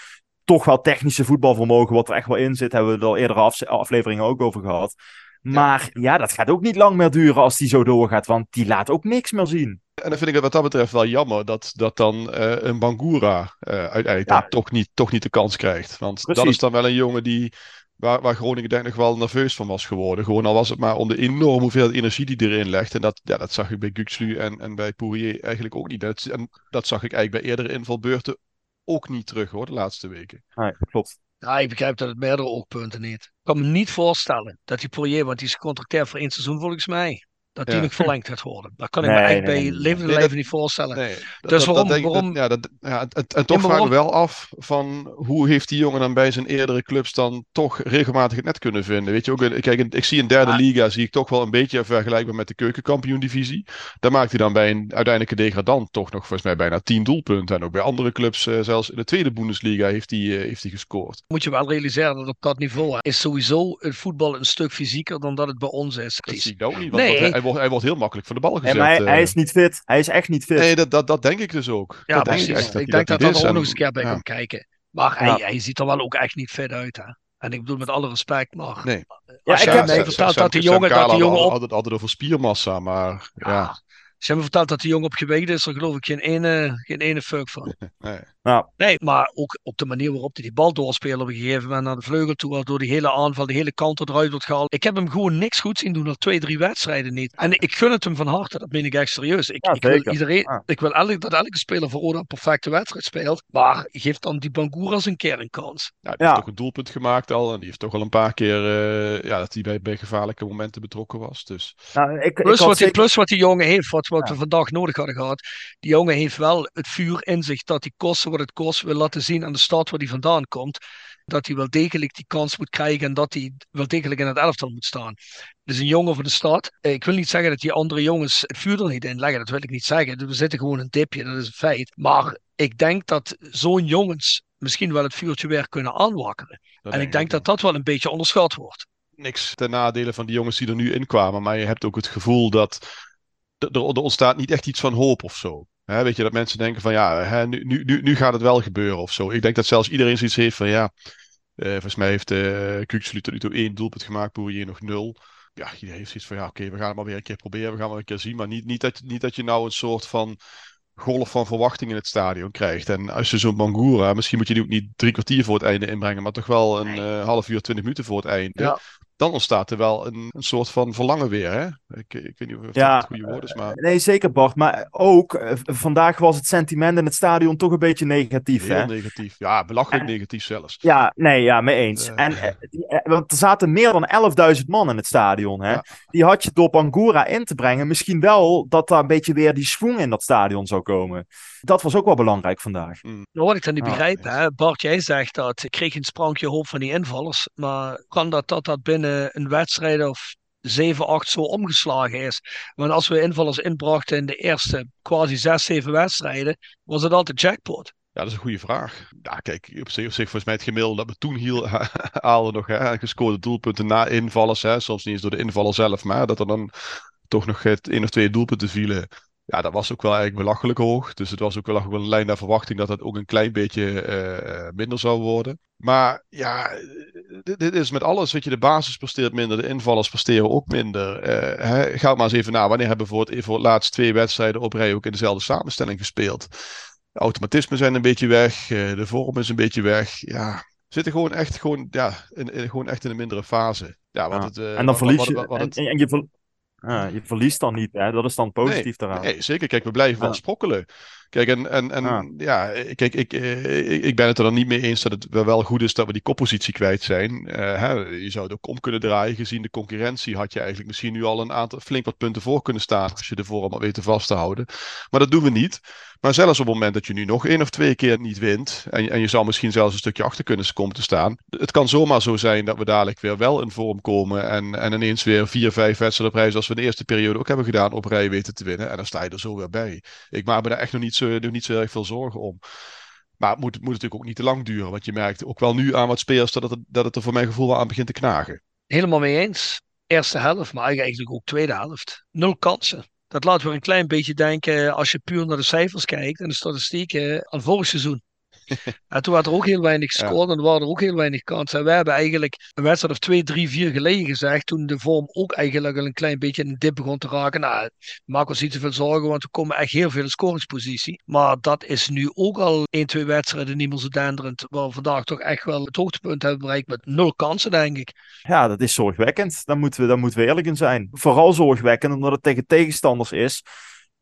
toch wel technische voetbalvermogen. Wat er echt wel in zit. Hebben we er al eerdere afleveringen ook over gehad. Maar ja. ja, dat gaat ook niet lang meer duren als die zo doorgaat. Want die laat ook niks meer zien. En dan vind ik het wat dat betreft wel jammer dat, dat dan uh, een Bangura uh, uiteindelijk toch niet, toch niet de kans krijgt. Want Precies. dat is dan wel een jongen die, waar, waar Groningen denk ik nog wel nerveus van was geworden. Gewoon al was het maar om de enorme hoeveelheid energie die erin legt. En dat, ja, dat zag ik bij Guxlu en, en bij Pourier eigenlijk ook niet. Dat, en dat zag ik eigenlijk bij eerdere invalbeurten ook niet terug hoor, de laatste weken. Nee, klopt. Ja, ik begrijp dat het meerdere oogpunten heeft. Ik kan me niet voorstellen dat die Poirier, want die is gecontracteerd voor één seizoen volgens mij dat die nog verlengd gaat worden. Dat kan ik me eigenlijk bij levende leven niet voorstellen. dus waarom... waarom ja, dat, ja, en, en toch vragen we wel af van hoe heeft die jongen dan bij zijn eerdere clubs dan toch regelmatig het net kunnen vinden. Weet je ook, kijk, ik zie in derde liga zie ik toch wel een beetje vergelijkbaar met de keukenkampioen divisie. Daar maakt hij dan bij een uiteindelijke degradant toch nog volgens mij bijna tien doelpunten. En ook bij andere clubs, uh, zelfs in de tweede Bundesliga, heeft hij, uh, heeft hij gescoord. Moet je wel realiseren dat op dat niveau is sowieso het voetbal een stuk fysieker dan dat het bij ons is. Dat zie ik ook niet, want nee hij, wordt, hij wordt heel makkelijk van de bal gezet. En hij, hij, is niet fit. Hij is echt niet fit. Nee, dat, dat, dat denk ik dus ook. Ja, dat precies. Denk ik, echt, ik denk dat dat, er ook nog eens een keer bij ja. komt kijken. Maar hij, hij ziet er wel ook echt niet fit uit, hè. En ik bedoel met alle respect, maar... Nee. Ja, ik heb me verteld dat die jongen... Dat die jongen op... altijd, altijd over spiermassa, maar ja. Ze hebben verteld dat die jongen op gewicht is, daar geloof ik geen ene, geen ene fuck van. [laughs] nee. Nou, Nee, maar ook op de manier waarop hij die bal doorspelen op een gegeven moment naar de vleugel toe, waardoor die hele aanval, de hele kant eruit wordt gehaald. Ik heb hem gewoon niks goed zien doen, al twee, drie wedstrijden niet. En ik gun het hem van harte, dat meen ik echt serieus. Ik, Ja, ik wil, iedereen, Ja. ik wil elk, dat elke speler voor Roda een perfecte wedstrijd speelt, maar geef dan die Bangura eens een keer een kans. Die Ja. heeft toch een doelpunt gemaakt al. En die heeft toch al een paar keer eh, ja, dat hij bij, bij gevaarlijke momenten betrokken was. Dus nou, ik, Plus wat, die, plus wat die jongen heeft, wat, wat Ja. we vandaag nodig hadden gehad. Die jongen heeft wel het vuur in zich dat hij kosten wat het kost wil laten zien aan de stad waar hij vandaan komt. Dat hij wel degelijk die kans moet krijgen en dat hij wel degelijk in het elftal moet staan. Dus een jongen van de stad. Eh, Ik wil niet zeggen dat die andere jongens het vuur er niet in leggen. Dat wil ik niet zeggen. We zitten gewoon een dipje, dat is een feit. Maar ik denk dat zo'n jongens misschien wel het vuurtje weer kunnen aanwakkeren. dat En ik denk dat dat wel een beetje onderschat wordt. niks ten nadele van die jongens die er nu in kwamen. Maar je hebt ook het gevoel dat er er ontstaat niet echt iets van hoop of zo. Hè, weet je, dat mensen denken van ja, hè, nu, nu, nu, nu gaat het wel gebeuren of zo. Ik denk dat zelfs iedereen zoiets heeft van ja, eh, volgens mij heeft eh Kukselu tot nu toe één doelpunt gemaakt, Boerier nog nul. Ja, iedereen heeft zoiets van ja, oké, we gaan het maar weer een keer proberen, we gaan het maar een keer zien. Maar niet, niet, dat, niet dat je nou een soort van golf van verwachting in het stadion krijgt. En als je zo'n Bangura, misschien moet je die ook niet drie kwartier voor het einde inbrengen, maar toch wel een eh, half uur, twintig minuten voor het einde. Ja. Dan ontstaat er wel een, een soort van verlangen weer. Hè? Ik, ik weet niet of Ja, dat het goede woord is, maar Nee, zeker Bart. Maar ook, eh, vandaag was het sentiment in het stadion toch een beetje negatief. heel Hè? negatief. Ja, belachelijk En- negatief zelfs. Ja, nee, ja, mee eens. Eh. En, eh, eh, want er zaten meer dan 11.000 man in het stadion. Hè? Ja. Die had je door Bangura in te brengen. Misschien wel dat daar een beetje weer die swing in dat stadion zou komen. Dat was ook wel belangrijk vandaag. Nou, wat ik dan niet Ja, begrijp, hè, Bart, jij zegt dat ik kreeg een sprankje hoop van die invallers. Maar kan dat dat, dat binnen een wedstrijd of 7, 8 zo omgeslagen is? Want als we invallers inbrachten in de eerste quasi 6, 7 wedstrijden, was het altijd jackpot. Ja, dat is een goede vraag. Ja, kijk, op zich, op zich volgens mij het gemiddelde dat we toen [laughs] haalden nog hè, gescoorde doelpunten na invallers. Hè, soms niet eens door de invaller zelf, maar dat er dan toch nog het één of twee doelpunten vielen. Ja, dat was ook wel eigenlijk belachelijk hoog. Dus het was ook wel, een lijn naar verwachting dat het ook een klein beetje eh, eh, minder zou worden. Maar ja, eh, dit, dit is met alles. Weet je, de basis presteert minder, de invallers presteren ook minder. Hè, ga maar eens even na. Wanneer hebben we voor het, voor het laatst twee wedstrijden op rij ook in dezelfde samenstelling gespeeld? De automatismen zijn een beetje weg. de vorm is een beetje weg. Ja, we zitten gewoon echt, gewoon, ja, in, in- gewoon echt in een mindere fase. Ja, Ja. het, En dan verlies je. wat- wat en, het- en- en je, ver- ja, je verliest dan niet. Hè? Dat is dan positief daaraan. Nee, zeker. Kijk, we blijven wel sprokkelen. Kijk, en, en, en Ja. ja, kijk, ik, eh, ik, ik ben het er dan niet mee eens dat het wel goed is dat we die koppositie kwijt zijn. Eh, hè, je zou het ook om kunnen draaien. Gezien de concurrentie had je eigenlijk misschien nu al een aantal flink wat punten voor kunnen staan. Als je de vorm al weet te vast te houden. Maar dat doen we niet. Maar zelfs op het moment dat je nu nog één of twee keer niet wint. En, en je zou misschien zelfs een stukje achter kunnen komen te staan. Het kan zomaar zo zijn dat we dadelijk weer wel in vorm komen. En, en ineens weer vier, vijf wedstrijden op rij. Zoals we de eerste periode ook hebben gedaan. Op rij weten te winnen. En dan sta je er zo weer bij. Ik maak me daar echt nog niet zo, nog niet zo erg veel zorgen om. Maar het moet, moet natuurlijk ook niet te lang duren. Want je merkt ook wel nu aan wat spelers dat het, dat het er voor mijn gevoel wel aan begint te knagen. Helemaal mee eens. Eerste helft, maar eigenlijk ook tweede helft. Nul kansen. Dat laat weer een klein beetje denken, als je puur naar de cijfers kijkt en de statistieken, aan vorig seizoen. [laughs] en toen werd er ook heel weinig gescoord en er waren er ook heel weinig kansen. En wij hebben eigenlijk een wedstrijd of twee, drie, vier geleden gezegd, toen de vorm ook eigenlijk al een klein beetje in de dip begon te raken. Nou, maak ons niet te veel zorgen, want we komen echt heel veel in scoringspositie. Maar dat is nu ook al één, twee wedstrijden niet meer zo denderend, waar we vandaag toch echt wel het hoogtepunt hebben bereikt met nul kansen, denk ik. Ja, dat is zorgwekkend. Daar moeten we, daar moeten we eerlijk in zijn. Vooral zorgwekkend omdat het tegen tegenstanders is.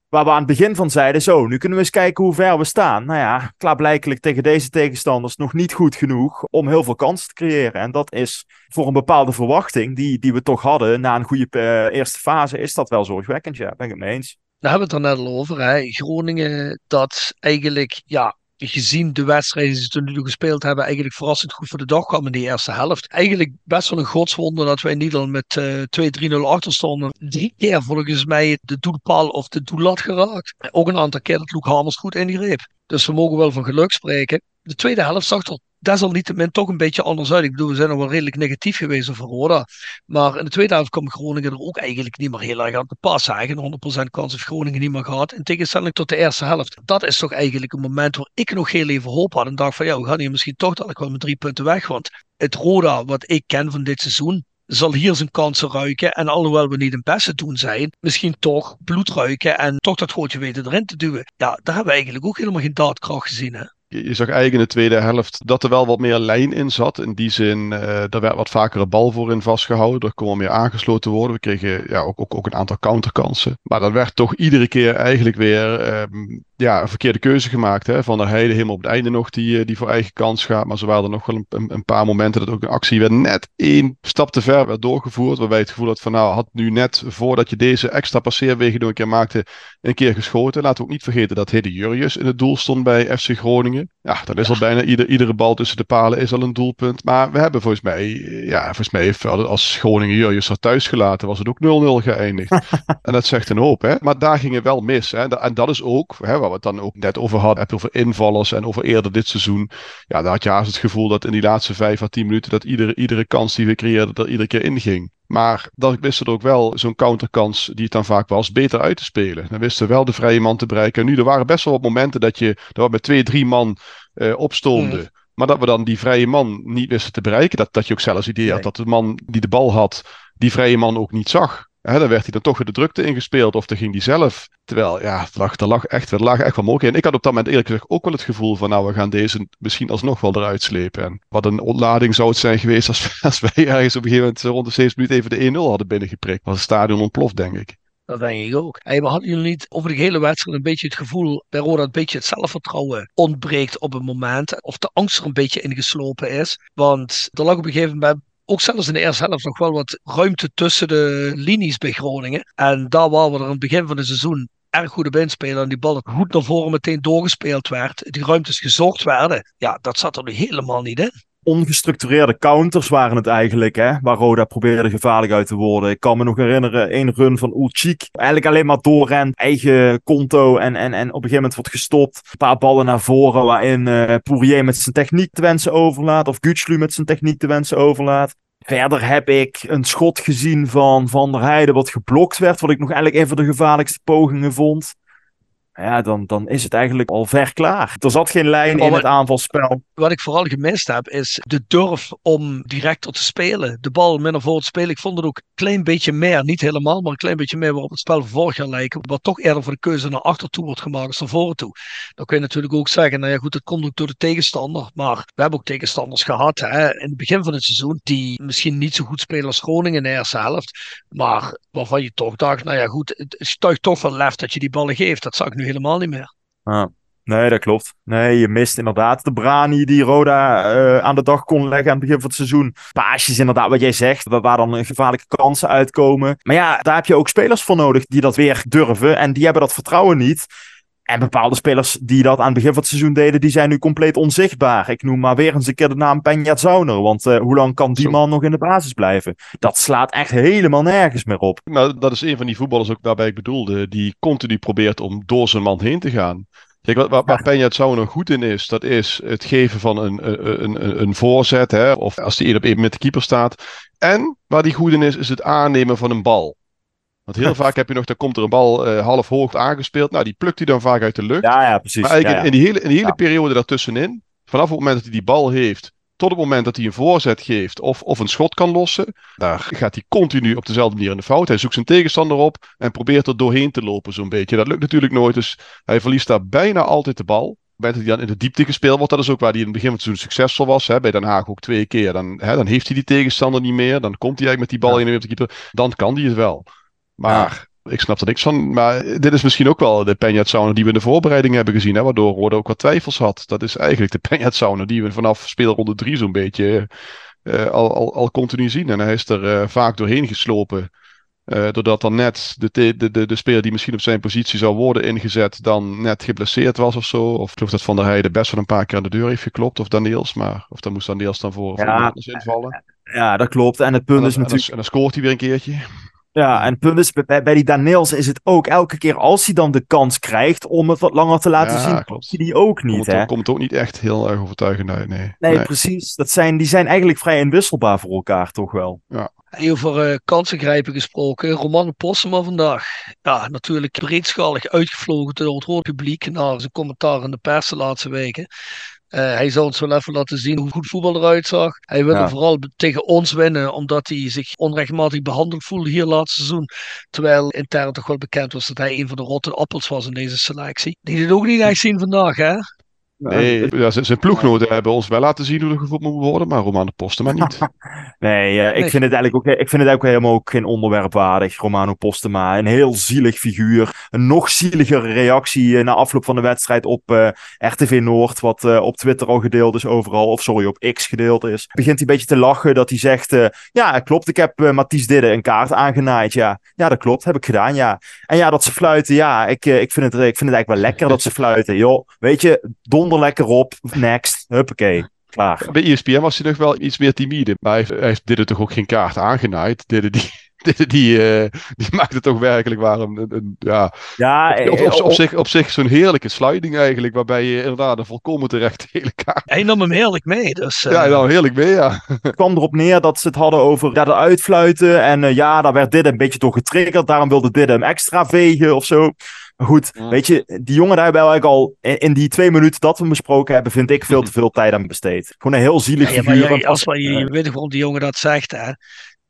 Waar we aan het begin van zeiden, zo, nu kunnen we eens kijken hoe ver we staan. Nou ja, klaarblijkelijk tegen deze tegenstanders nog niet goed genoeg om heel veel kansen te creëren. En dat is voor een bepaalde verwachting die, die we toch hadden na een goede eh, eerste fase, is dat wel zorgwekkend. Ja, ben ik het mee eens. Daar hebben we het er net al over. Hè. Groningen, dat eigenlijk, ja, gezien de wedstrijden die ze tot nu gespeeld hebben, eigenlijk verrassend goed voor de dag kwam in die eerste helft. Eigenlijk best wel een godswonder dat wij niet al met eh 2-3-0 achter stonden. Drie keer volgens mij de doelpaal of de doellat geraakt. Ook een aantal keer dat Luke Hamers goed ingreep. Dus we mogen wel van geluk spreken. De tweede helft zag er desalniettemin toch een beetje anders uit. Ik bedoel, we zijn nog wel redelijk negatief geweest over Roda. Maar in de tweede helft kwam Groningen er ook eigenlijk niet meer heel erg aan te pas. Eigenlijk 100% kans heeft Groningen niet meer gehad. In tegenstelling tot de eerste helft. Dat is toch eigenlijk een moment waar ik nog heel even hoop had. En dacht van ja, we gaan hier misschien toch dadelijk wel met drie punten weg. Want het Roda wat ik ken van dit seizoen zal hier zijn kansen ruiken. En alhoewel we niet een beste doen zijn, misschien toch bloed ruiken en toch dat gootje weten erin te duwen. Ja, daar hebben we eigenlijk ook helemaal geen daadkracht gezien. Je zag eigenlijk in de tweede helft dat er wel wat meer lijn in zat. In die zin, uh, er werd wat vaker een bal voor in vastgehouden. Er kon meer aangesloten worden. We kregen ja, ook, ook, ook een aantal counterkansen. Maar dat werd toch iedere keer eigenlijk weer um, ja, een verkeerde keuze gemaakt. Hè? Van der Heide helemaal op het einde nog die, die voor eigen kans gaat. Maar zo waren er nog wel een, een, paar momenten dat ook een actie weer net één stap te ver werd doorgevoerd. Waarbij het gevoel had van nou, had nu net voordat je deze extra passeerwegen nog een keer maakte, een keer geschoten. Laten we ook niet vergeten dat Hidde Jurjus in het doel stond bij FC Groningen. Ja, dan is al bijna ieder, iedere bal tussen de palen is al een doelpunt. Maar we hebben volgens mij, ja, volgens mij heeft als Groningen Jurjus er thuis gelaten, was het ook 0-0 geëindigd. [laughs] en dat zegt een hoop, hè. Maar daar ging het wel mis. Hè. En dat is ook, hè, waar we het dan ook net over hadden, heb over invallers en over eerder dit seizoen. Ja, daar had je haast het gevoel dat in die laatste vijf à tien minuten dat iedere, iedere kans die we creëerden er iedere keer inging. Maar dan wisten er ook wel zo'n counterkans, die het dan vaak was, beter uit te spelen. Dan wisten we wel de vrije man te bereiken. En nu, er waren best wel wat momenten dat, je, dat we met twee, drie man uh, opstonden. Mm. Maar dat we dan die vrije man niet wisten te bereiken. Dat, dat je ook zelfs het idee had dat de man die de bal had, die vrije man ook niet zag. Hè, dan werd hij dan toch weer de drukte ingespeeld of dan ging hij zelf. Terwijl, ja, er lag, echt, er lag echt wel mogelijk. En ik had op dat moment eerlijk gezegd ook wel het gevoel van, nou, we gaan deze misschien alsnog wel eruit slepen. En wat een ontlading zou het zijn geweest als, [laughs] wij ergens op een gegeven moment rond de 7 minuten even de 1-0 hadden binnengeprikt. Was het stadion ontploft, denk ik. Dat denk ik ook. Hey, maar hadden jullie niet over de hele wedstrijd een beetje het gevoel bij Roda een beetje het zelfvertrouwen ontbreekt op een moment? Of de angst er een beetje ingeslopen is? Want er lag op een gegeven moment ook zelfs in de eerste helft nog wel wat ruimte tussen de linies bij Groningen. En daar waren we er aan het begin van het seizoen erg goed op inspelen. En die bal goed naar voren meteen doorgespeeld werd. Die ruimtes gezocht werden. Ja, dat zat er nu helemaal niet in ongestructureerde counters waren het eigenlijk, hè, waar Roda probeerde gevaarlijk uit te worden. Ik kan me nog herinneren, één run van Ulchik, eigenlijk alleen maar doorrent, eigen konto en, en, en op een gegeven moment wordt gestopt. Een paar ballen naar voren waarin uh, Poirier met zijn techniek te wensen overlaat, of Gutslu met zijn techniek te wensen overlaat. Verder heb ik een schot gezien van Van der Heijden wat geblokt werd, wat ik nog eigenlijk een van de gevaarlijkste pogingen vond ja, dan, dan is het eigenlijk al ver klaar. Er zat geen lijn in het aanvalspel. Wat ik vooral gemist heb, is de durf om directer te spelen. De bal minder voor te spelen. Ik vond het ook een klein beetje meer, niet helemaal, maar een klein beetje meer waarop het spel van vorig jaar lijken. Wat toch eerder voor de keuze naar achter toe wordt gemaakt als naar voren toe. Dan kun je natuurlijk ook zeggen, nou ja goed, het komt ook door de tegenstander. Maar we hebben ook tegenstanders gehad hè, in het begin van het seizoen die misschien niet zo goed spelen als Groningen in de eerste helft. Maar waarvan je toch dacht, nou ja goed, het stuigt toch wel lef dat je die ballen geeft. Dat zag ik nu helemaal niet meer. Ah, nee, dat klopt. Nee, je mist inderdaad de brani die Roda uh, aan de dag kon leggen aan het begin van het seizoen. Paasjes inderdaad, wat jij zegt, waar dan gevaarlijke kansen uitkomen. Maar ja, daar heb je ook spelers voor nodig die dat weer durven. En die hebben dat vertrouwen niet. En bepaalde spelers die dat aan het begin van het seizoen deden, die zijn nu compleet onzichtbaar. Ik noem maar weer eens een keer de naam Penja Zauner. Want uh, hoe lang kan die man nog in de basis blijven? Dat slaat echt helemaal nergens meer op. Maar dat is een van die voetballers ook waarbij ik bedoelde. Die continu probeert om door zijn man heen te gaan. Kijk, wat, waar, waar Penja Zauner goed in is, dat is het geven van een, een, een, een voorzet. Hè, of als die één op één met de keeper staat. En waar die goed in is, is het aannemen van een bal. Want heel vaak heb je nog, dan komt er een bal uh, half hoog aangespeeld. Nou, die plukt hij dan vaak uit de lucht. Ja, ja, precies. Maar eigenlijk In, die hele, in die hele periode daartussenin, vanaf het moment dat hij die bal heeft, tot het moment dat hij een voorzet geeft of, of een schot kan lossen, daar gaat hij continu op dezelfde manier in de fout. Hij zoekt zijn tegenstander op en probeert er doorheen te lopen zo'n beetje. Dat lukt natuurlijk nooit, dus hij verliest daar bijna altijd de bal. Bij dat hij dan in de diepte gespeeld wordt, dat is ook waar hij in het begin van het seizoen succesvol was. Hè, bij Den Haag ook twee keer. Dan, hè, dan heeft hij die tegenstander niet meer. Dan komt hij eigenlijk met die bal in op de keeper. Dan kan hij het wel. Maar ik snap er niks van. Maar dit is misschien ook wel de Penjat Sauna die we in de voorbereiding hebben gezien. Hè, waardoor Rode ook wat twijfels had. Dat is eigenlijk de Penjat Sauna die we vanaf speelronde 3 zo'n beetje uh, al, al, al continu zien. En hij is er uh, vaak doorheen geslopen. Uh, doordat dan net de, de, de, de speler die misschien op zijn positie zou worden ingezet, dan net geblesseerd was of zo. Of ik geloof dat Van der Heijden best wel een paar keer aan de deur heeft geklopt. Of Daniels, maar of dan moest Daniels dan voor, ja, voor invallen. Ja, dat klopt. En het punt is natuurlijk. En dan scoort hij weer een keertje. Ja, en het punt is, bij, bij die Daniels is het ook elke keer als hij dan de kans krijgt om het wat langer te laten zien, klopt. hij die ook niet. Komt, hè? komt ook niet echt heel erg overtuigend uit, nee. nee. precies. Dat zijn, die zijn eigenlijk vrij inwisselbaar voor elkaar, toch wel. Ja. Over uh, kansengrijpen gesproken, Roman Possema vandaag. Ja, natuurlijk breedschalig uitgevlogen door het publiek na zijn commentaar in de pers de laatste weken. Uh, hij zal ons wel even laten zien hoe goed voetbal eruit zag. Hij wilde vooral tegen ons winnen, omdat hij zich onrechtmatig behandeld voelde hier laatste seizoen. Terwijl intern toch wel bekend was dat hij een van de rotte appels was in deze selectie. Die het ook niet echt zien vandaag, hè? Nee, ja, zijn ploegnoten hebben ons wel laten zien hoe er gevoetbald moet worden, maar Romano Postema niet. [laughs] nee, uh, ik, Nee. Vind het eigenlijk ook, ik vind het ook helemaal ook geen onderwerp waardig, Romano Postema. Een heel zielig figuur. Een nog zieligere reactie eh, na afloop van de wedstrijd op eh, RTV Noord, wat eh, op Twitter al gedeeld is overal, of sorry, op X gedeeld is. Begint hij een beetje te lachen dat hij zegt, eh, ja, klopt, ik heb Mathies Didde een kaart aangenaaid, ja. Ja, dat klopt, heb ik gedaan, ja. En ja, dat ze fluiten, ja, ik, ik, vind, het, ik vind het eigenlijk wel lekker dat ze fluiten. Joh, weet je, donder lekker op, next, huppakee, klaar. Bij ESPN was hij nog wel iets meer timide, maar hij heeft, hij heeft dit er toch ook geen kaart aangenaaid. Dit die, [laughs] die, eh, die maakte toch werkelijk waar een, een, een- ja, Ja, op, eh, op, op op- zich, op zich zo'n heerlijke sliding eigenlijk, waarbij je inderdaad een volkomen terecht [laughs] hele kaart. Hij nam hem heerlijk mee. Dus, eh, Ja, nou heerlijk mee, ja. Het kwam erop neer dat ze het hadden over ja, eruit fluiten. En eh, ja, daar werd dit een beetje door getriggerd. Daarom wilde dit hem extra vegen of zo. Maar goed, Ja. weet je, die jongen daar hebben we eigenlijk al in, in die twee minuten dat we hem besproken hebben, vind ik veel te veel tijd aan besteed. Gewoon een heel zielig ja, ja, maar figuur. je, want als, je, eh, je weet waarom die jongen dat zegt, hè?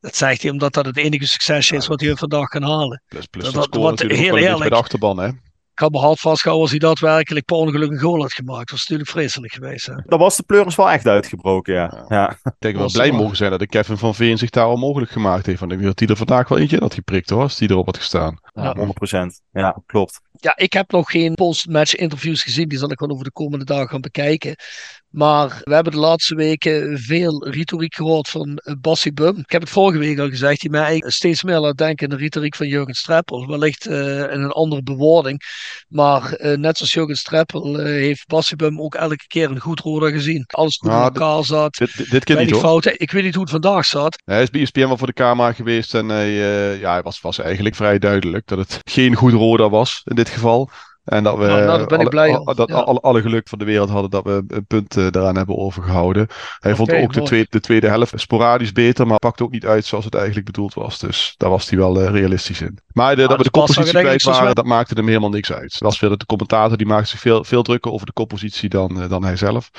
Dat zegt hij omdat dat het enige succesje is wat hij vandaag kan halen. Plus, plus Dat- dat, dat- natuurlijk heel wel bij de eerlijk. achterban, hè. Ik had me hard vastgehouden als hij daadwerkelijk per ongeluk een goal had gemaakt. Dat was natuurlijk vreselijk geweest. Hè? daar was de pleuris wel echt uitgebroken, ja. Ja. ja. Ik denk dat we Was blij wel. mogen zijn dat de Kevin van Veen zich daar al mogelijk gemaakt heeft. Want ik denk dat hij er vandaag wel eentje had geprikt hoor, als die erop had gestaan. Ja. 100%. Ja, klopt. Ja, ik heb nog geen post-match interviews gezien. Die zal ik wel over de komende dagen gaan bekijken. Maar we hebben de laatste weken veel retoriek gehoord van eh, Bassie Bum. Ik heb het vorige week al gezegd. Die mij steeds meer laat denken aan de retoriek van Jurgen Streppel. Wellicht eh, in een andere bewoording. Maar eh, net zoals Jurgen Streppel eh, heeft Bassie Bum ook elke keer een goed roder gezien. Alles goed Nou, in elkaar zat. Dit, dit, niet hoor. fouten. Ik weet niet hoe het vandaag zat. Hij is bij ESPN wel voor de camera geweest en hij, eh, ja, hij was, was eigenlijk vrij duidelijk dat het geen goed roda was in dit geval. En dat we Nou, nou, ben ik blij al- dat Ja. alle, alle geluk van de wereld hadden dat we een punt eh, daaraan hebben overgehouden. Hij vond ook de tweede, de tweede helft sporadisch beter, maar pakte ook niet uit zoals het eigenlijk bedoeld was. Dus daar was hij wel eh, realistisch in. Maar de, dat we dus de koppositie denk ik kwijt waren, dat maakte hem helemaal niks uit. Dat was weer de commentator, die maakte zich veel, veel drukker over de koppositie dan, eh, dan hij zelf.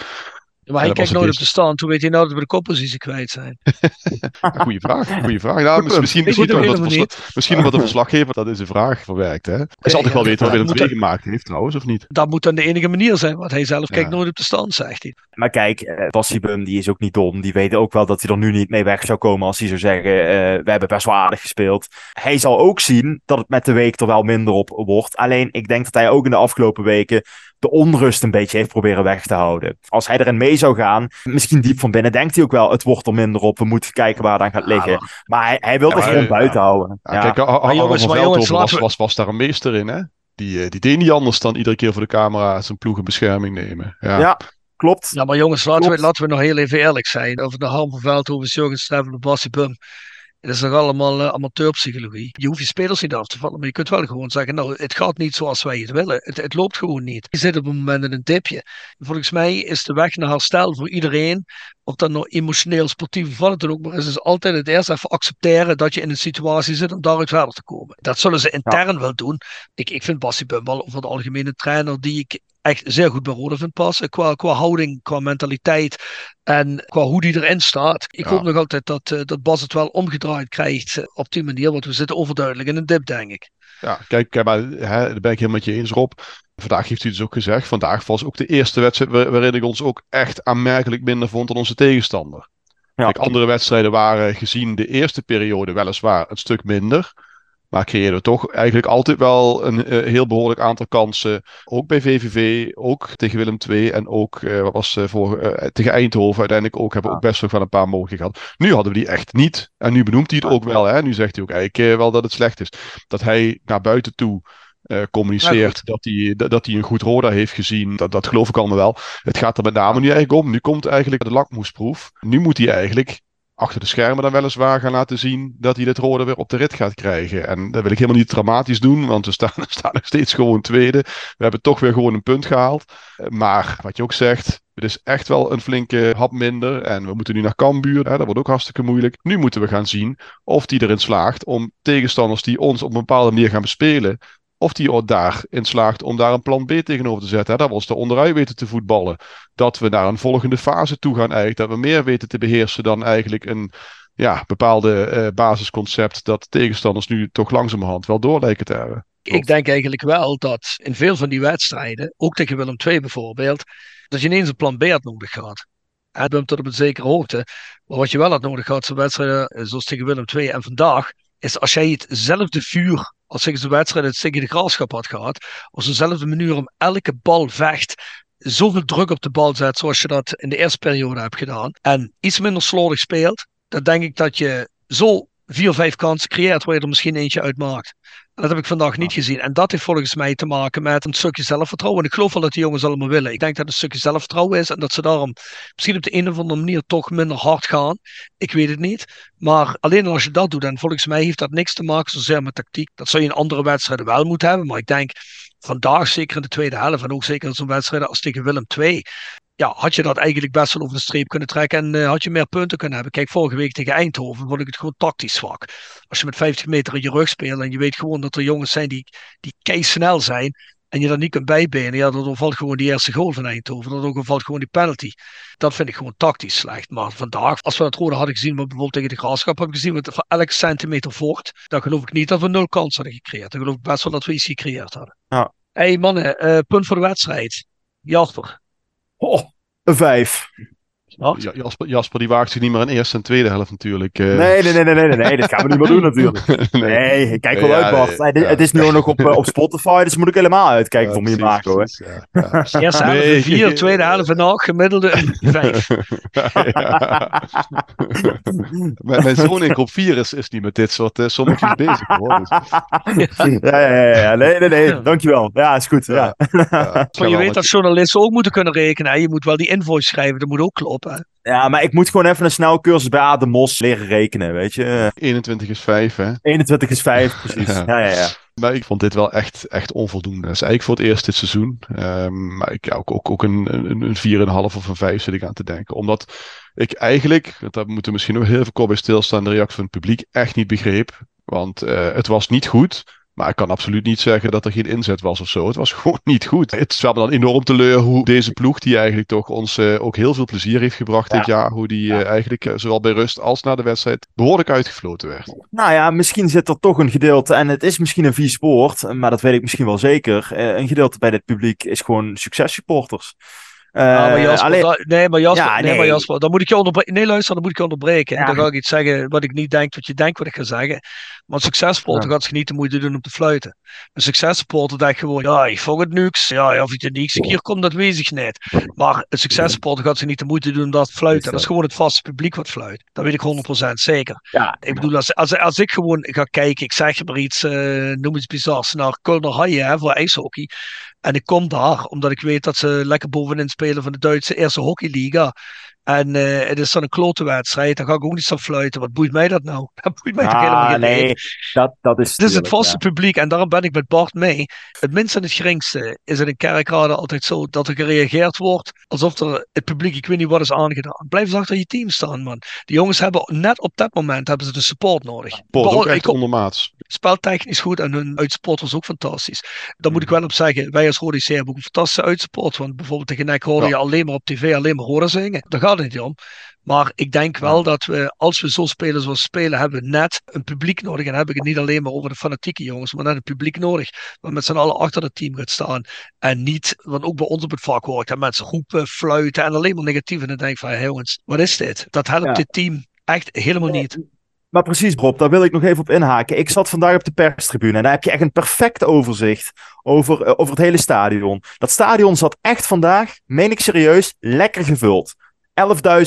Maar hij dat kijkt het nooit op de stand. Hoe weet hij nou dat we de koppositie kwijt zijn? [laughs] Goeie vraag, goeie vraag. Nou, [laughs] misschien, misschien, weet ook omdat de helemaal versla- misschien omdat de [laughs] verslaggever dat in zijn vraag verwerkt. Hè? Hij zal toch ja. wel weten wat II dat- gemaakt heeft trouwens, of niet? Dat moet dan de enige manier zijn. Want hij zelf kijkt Ja. nooit op de stand, zegt hij. Maar kijk, Bum die is ook niet dom. Die weet ook wel dat hij er nu niet mee weg zou komen als hij zou zeggen, eh, we hebben best wel aardig gespeeld. Hij zal ook zien dat het met de week er wel minder op wordt. Alleen ik denk dat hij ook in de afgelopen weken de onrust een beetje heeft proberen weg te houden. Als hij erin mee zou gaan, misschien diep van binnen denkt hij ook wel, het wordt er minder op. We moeten kijken waar het aan gaat liggen. Maar hij, hij wil Ja, gewoon ja. buiten houden. Ja, Ja. Kijk, Arno jongens, van maar jongens, was, we- was, was daar een meester in. Hè? Die, eh, die deed niet anders dan iedere keer voor de camera zijn ploeg in bescherming nemen. Ja. Ja. Klopt. Ja, maar jongens, laten we, laten we nog heel even eerlijk zijn. Over de Harm van Veldhoven, Jurgen en Bassie Bum. Het is nog allemaal eh, amateurpsychologie. Je hoeft je spelers niet af te vallen, maar je kunt wel gewoon zeggen, nou, het gaat niet zoals wij het willen. Het, het loopt gewoon niet. Je zit op een moment in een dipje. Volgens mij is de weg naar herstel voor iedereen, of dat nou emotioneel, sportief of wat dan ook maar is, is altijd het eerst even accepteren dat je in een situatie zit om daaruit verder te komen. Dat zullen ze intern wel doen. Ik, ik vind Bassie Bum wel over het algemene trainer die ik echt zeer goed bij Rode vind passen. Qua, qua houding, qua mentaliteit en qua hoe die erin staat. Ik Ja. hoop nog altijd dat, eh, dat Bas het wel omgedraaid krijgt eh, op die manier. Want we zitten overduidelijk in een dip, denk ik. Ja, kijk, kijk maar, hè, daar ben ik helemaal met je eens, Rob. Vandaag heeft u dus ook gezegd, vandaag was ook de eerste wedstrijd waar- waarin ik ons ook echt aanmerkelijk minder vond dan onze tegenstander. Ja. Kijk, andere wedstrijden waren gezien de eerste periode weliswaar een stuk minder. Maar creëerden we toch eigenlijk altijd wel een eh, heel behoorlijk aantal kansen. Ook bij VVV, ook tegen Willem II en ook eh, wat was, voor, eh, tegen Eindhoven uiteindelijk ook. Hebben we ook best nog wel een paar mogelijkheden gehad. Nu hadden we die echt niet. En nu benoemt hij het ook wel. Hè? Nu zegt hij ook eigenlijk wel dat het slecht is. Dat hij naar buiten toe communiceert dat hij, dat, dat hij een goed Roda heeft gezien. Dat, dat geloof ik allemaal wel. Het gaat er met name nu eigenlijk om. Nu komt eigenlijk de lakmoesproef. Nu moet hij eigenlijk achter de schermen dan weliswaar gaan laten zien dat hij dit rode weer op de rit gaat krijgen. En dat wil ik helemaal niet dramatisch doen, want we staan, [laughs] staan nog steeds gewoon tweede. We hebben toch weer gewoon een punt gehaald. Eh, Maar wat je ook zegt, het is echt wel een flinke hap minder. En we moeten nu naar Cambuur, hè, dat wordt ook hartstikke moeilijk. Nu moeten we gaan zien of die erin slaagt om tegenstanders die ons op een bepaalde manier gaan bespelen, of die daarin slaagt om daar een plan B tegenover te zetten. Hè? Dat we ons er onderuit weten te voetballen. Dat we naar een volgende fase toe gaan eigenlijk. Dat we meer weten te beheersen dan eigenlijk een ja, bepaalde eh, basisconcept. Dat tegenstanders nu toch langzamerhand wel door lijken te hebben. Ik denk eigenlijk wel dat in veel van die wedstrijden, ook tegen Willem II bijvoorbeeld, dat je ineens een plan B had nodig gehad. En bent tot op een zekere hoogte. Maar wat je wel had nodig gehad, wedstrijden eh, zoals tegen Willem II en vandaag, is als jij hetzelfde vuur als ik de wedstrijd tegen de graafschap had gehad, als dezelfde manier om elke bal vecht, zoveel druk op de bal zet zoals je dat in de eerste periode hebt gedaan, en iets minder slordig speelt, dan denk ik dat je zo vier, vijf kansen creëert waar je er misschien eentje uit maakt. En dat heb ik vandaag niet gezien. En dat heeft volgens mij te maken met een stukje zelfvertrouwen. En ik geloof wel dat die jongens allemaal willen. Ik denk dat het een stukje zelfvertrouwen is en dat ze daarom misschien op de een of andere manier toch minder hard gaan. Ik weet het niet. Maar alleen als je dat doet, en volgens mij heeft dat niks te maken zozeer met tactiek. Dat zou je in andere wedstrijden wel moeten hebben. Maar ik denk vandaag, zeker in de tweede helft, en ook zeker in zo'n wedstrijd als tegen Willem II, ja, had je dat eigenlijk best wel over de streep kunnen trekken en uh, had je meer punten kunnen hebben. Kijk, vorige week tegen Eindhoven vond ik het gewoon tactisch zwak. Als je met 50 meter in je rug speelt en je weet gewoon dat er jongens zijn die, die kei snel zijn en je dat niet kunt bijbenen, ja, dan valt gewoon die eerste goal van Eindhoven. Dan valt gewoon die penalty. Dat vind ik gewoon tactisch slecht. Maar vandaag, als we dat rode hadden gezien, maar bijvoorbeeld tegen de graafschap hebben gezien, wat voor elk centimeter voort, dan geloof ik niet dat we nul kans hadden gecreëerd. Dan geloof ik best wel dat we iets gecreëerd hadden. Ja. hey, mannen, uh, punt voor de wedstrijd. Jasper. Oh, een vijf. Ja, Jasper, Jasper die waagt zich niet meer in eerste en tweede helft natuurlijk. Uh. Nee, nee, nee, nee, nee, nee, dat gaan we niet meer doen natuurlijk. [laughs] nee, nee kijk wel uit Bart. Nee, Het is nu ook nog op, op Spotify, dus moet ik helemaal uitkijken voor me maken hoor. Ja, ja. [laughs] Eerste helft nee. vier, [laughs] tweede helft en acht, gemiddelde vijf. Mijn zoon in groep 4 is, is niet met dit soort uh, sommetjes bezig hoor. Dus. ja, ja, ja, ja, nee, nee, nee, dankjewel. Ja, is goed. Ja. Ja. je weet dat journalisten ook moeten kunnen rekenen. Je moet wel die invoice schrijven, dat moet ook kloppen. Ja, maar ik moet gewoon even een snel cursus bij Adem Mos leren rekenen, weet je. 21 is 5, hè? 21 is 5, [laughs] precies. ja, ja, ja. ja. Maar ik vond dit wel echt, echt onvoldoende. Dat is eigenlijk voor het eerst dit seizoen. Um, maar ik, ja, ook, ook, ook een, een, een 4,5 of een 5 zit ik aan te denken. Omdat ik eigenlijk, daar moeten we misschien nog heel veel kort bij stilstaan, de reactie van het publiek echt niet begreep. Want uh, het was niet goed. Maar ik kan absoluut niet zeggen dat er geen inzet was of zo. Het was [laughs] gewoon niet goed. Het is wel dan enorm teleur hoe deze ploeg, die eigenlijk toch ons uh, ook heel veel plezier heeft gebracht dit jaar, hoe die uh, eigenlijk uh, zowel bij rust als na de wedstrijd behoorlijk uitgefloten werd. Nou ja, misschien zit er toch een gedeelte, en het is misschien een vies woord, maar dat weet ik misschien wel zeker. een gedeelte bij dit publiek is gewoon successupporters. Uh, maar Jasper, alleen... da, nee, maar Jasper, ja, nee. nee. maar Jasper, dan moet ik je onderbreken. Nee, luister, dan moet ik je onderbreken. Ja. En dan ga ik iets zeggen wat ik niet denk, wat je denkt wat ik ga zeggen. Maar een successporter ja. gaat zich niet de moeite doen om te fluiten. Een successporter denkt gewoon, ja, ik volg het niks. Ja, of ik de niks hier komt, dat weet ik niet. Maar een successporter gaat zich niet de moeite doen om dat te fluiten. Dat is gewoon het vaste publiek wat fluit. Dat weet ik 100% zeker. Ja. Ik bedoel, als, als, als ik gewoon ga kijken, ik zeg maar iets, uh, noem iets bizars, naar Kölner Haie voor ijshockey. En ik kom daar omdat ik weet dat ze lekker bovenin spelen van de Duitse Eerste Hockeyliga. En uh, het is dan een klote wedstrijd. Dan ga ik ook niet staan fluiten. Wat boeit mij dat nou? [laughs] Dat boeit mij ah, toch helemaal niet. Nee, dat, dat is. Het is het vaste ja. publiek en daarom ben ik met Bart mee. Het minste en het geringste is in een kerkraden altijd zo dat er gereageerd wordt alsof er het publiek, ik weet niet wat is aangedaan. Blijf achter je team staan, man. Die jongens hebben net op dat moment hebben ze de support nodig. Support ook echt ondermaats. Speltechnisch goed en hun uitsupport was ook fantastisch. Daar moet ik wel op zeggen, wij als Rode C hebben ook een fantastische uitsupport. Want bijvoorbeeld tegen NEC hoorde ja. je alleen maar op tv alleen maar horen zingen. Daar gaat het niet om. Maar ik denk wel dat we, als we zo spelen zoals we spelen, hebben we net een publiek nodig. En dan heb ik het niet alleen maar over de fanatieke jongens, maar net een publiek nodig. Wat met z'n allen achter het team gaat staan. En niet, want ook bij ons op het vak hoor ik dat mensen roepen, fluiten en alleen maar negatief. En dan denk ik van, hey, jongens, wat is dit? Dat helpt ja. dit team echt helemaal niet. Maar precies, Rob, daar wil ik nog even op inhaken. Ik zat vandaag op de perstribune en daar heb je echt een perfect overzicht over, uh, over het hele stadion. Dat stadion zat echt vandaag, meen ik serieus, lekker gevuld.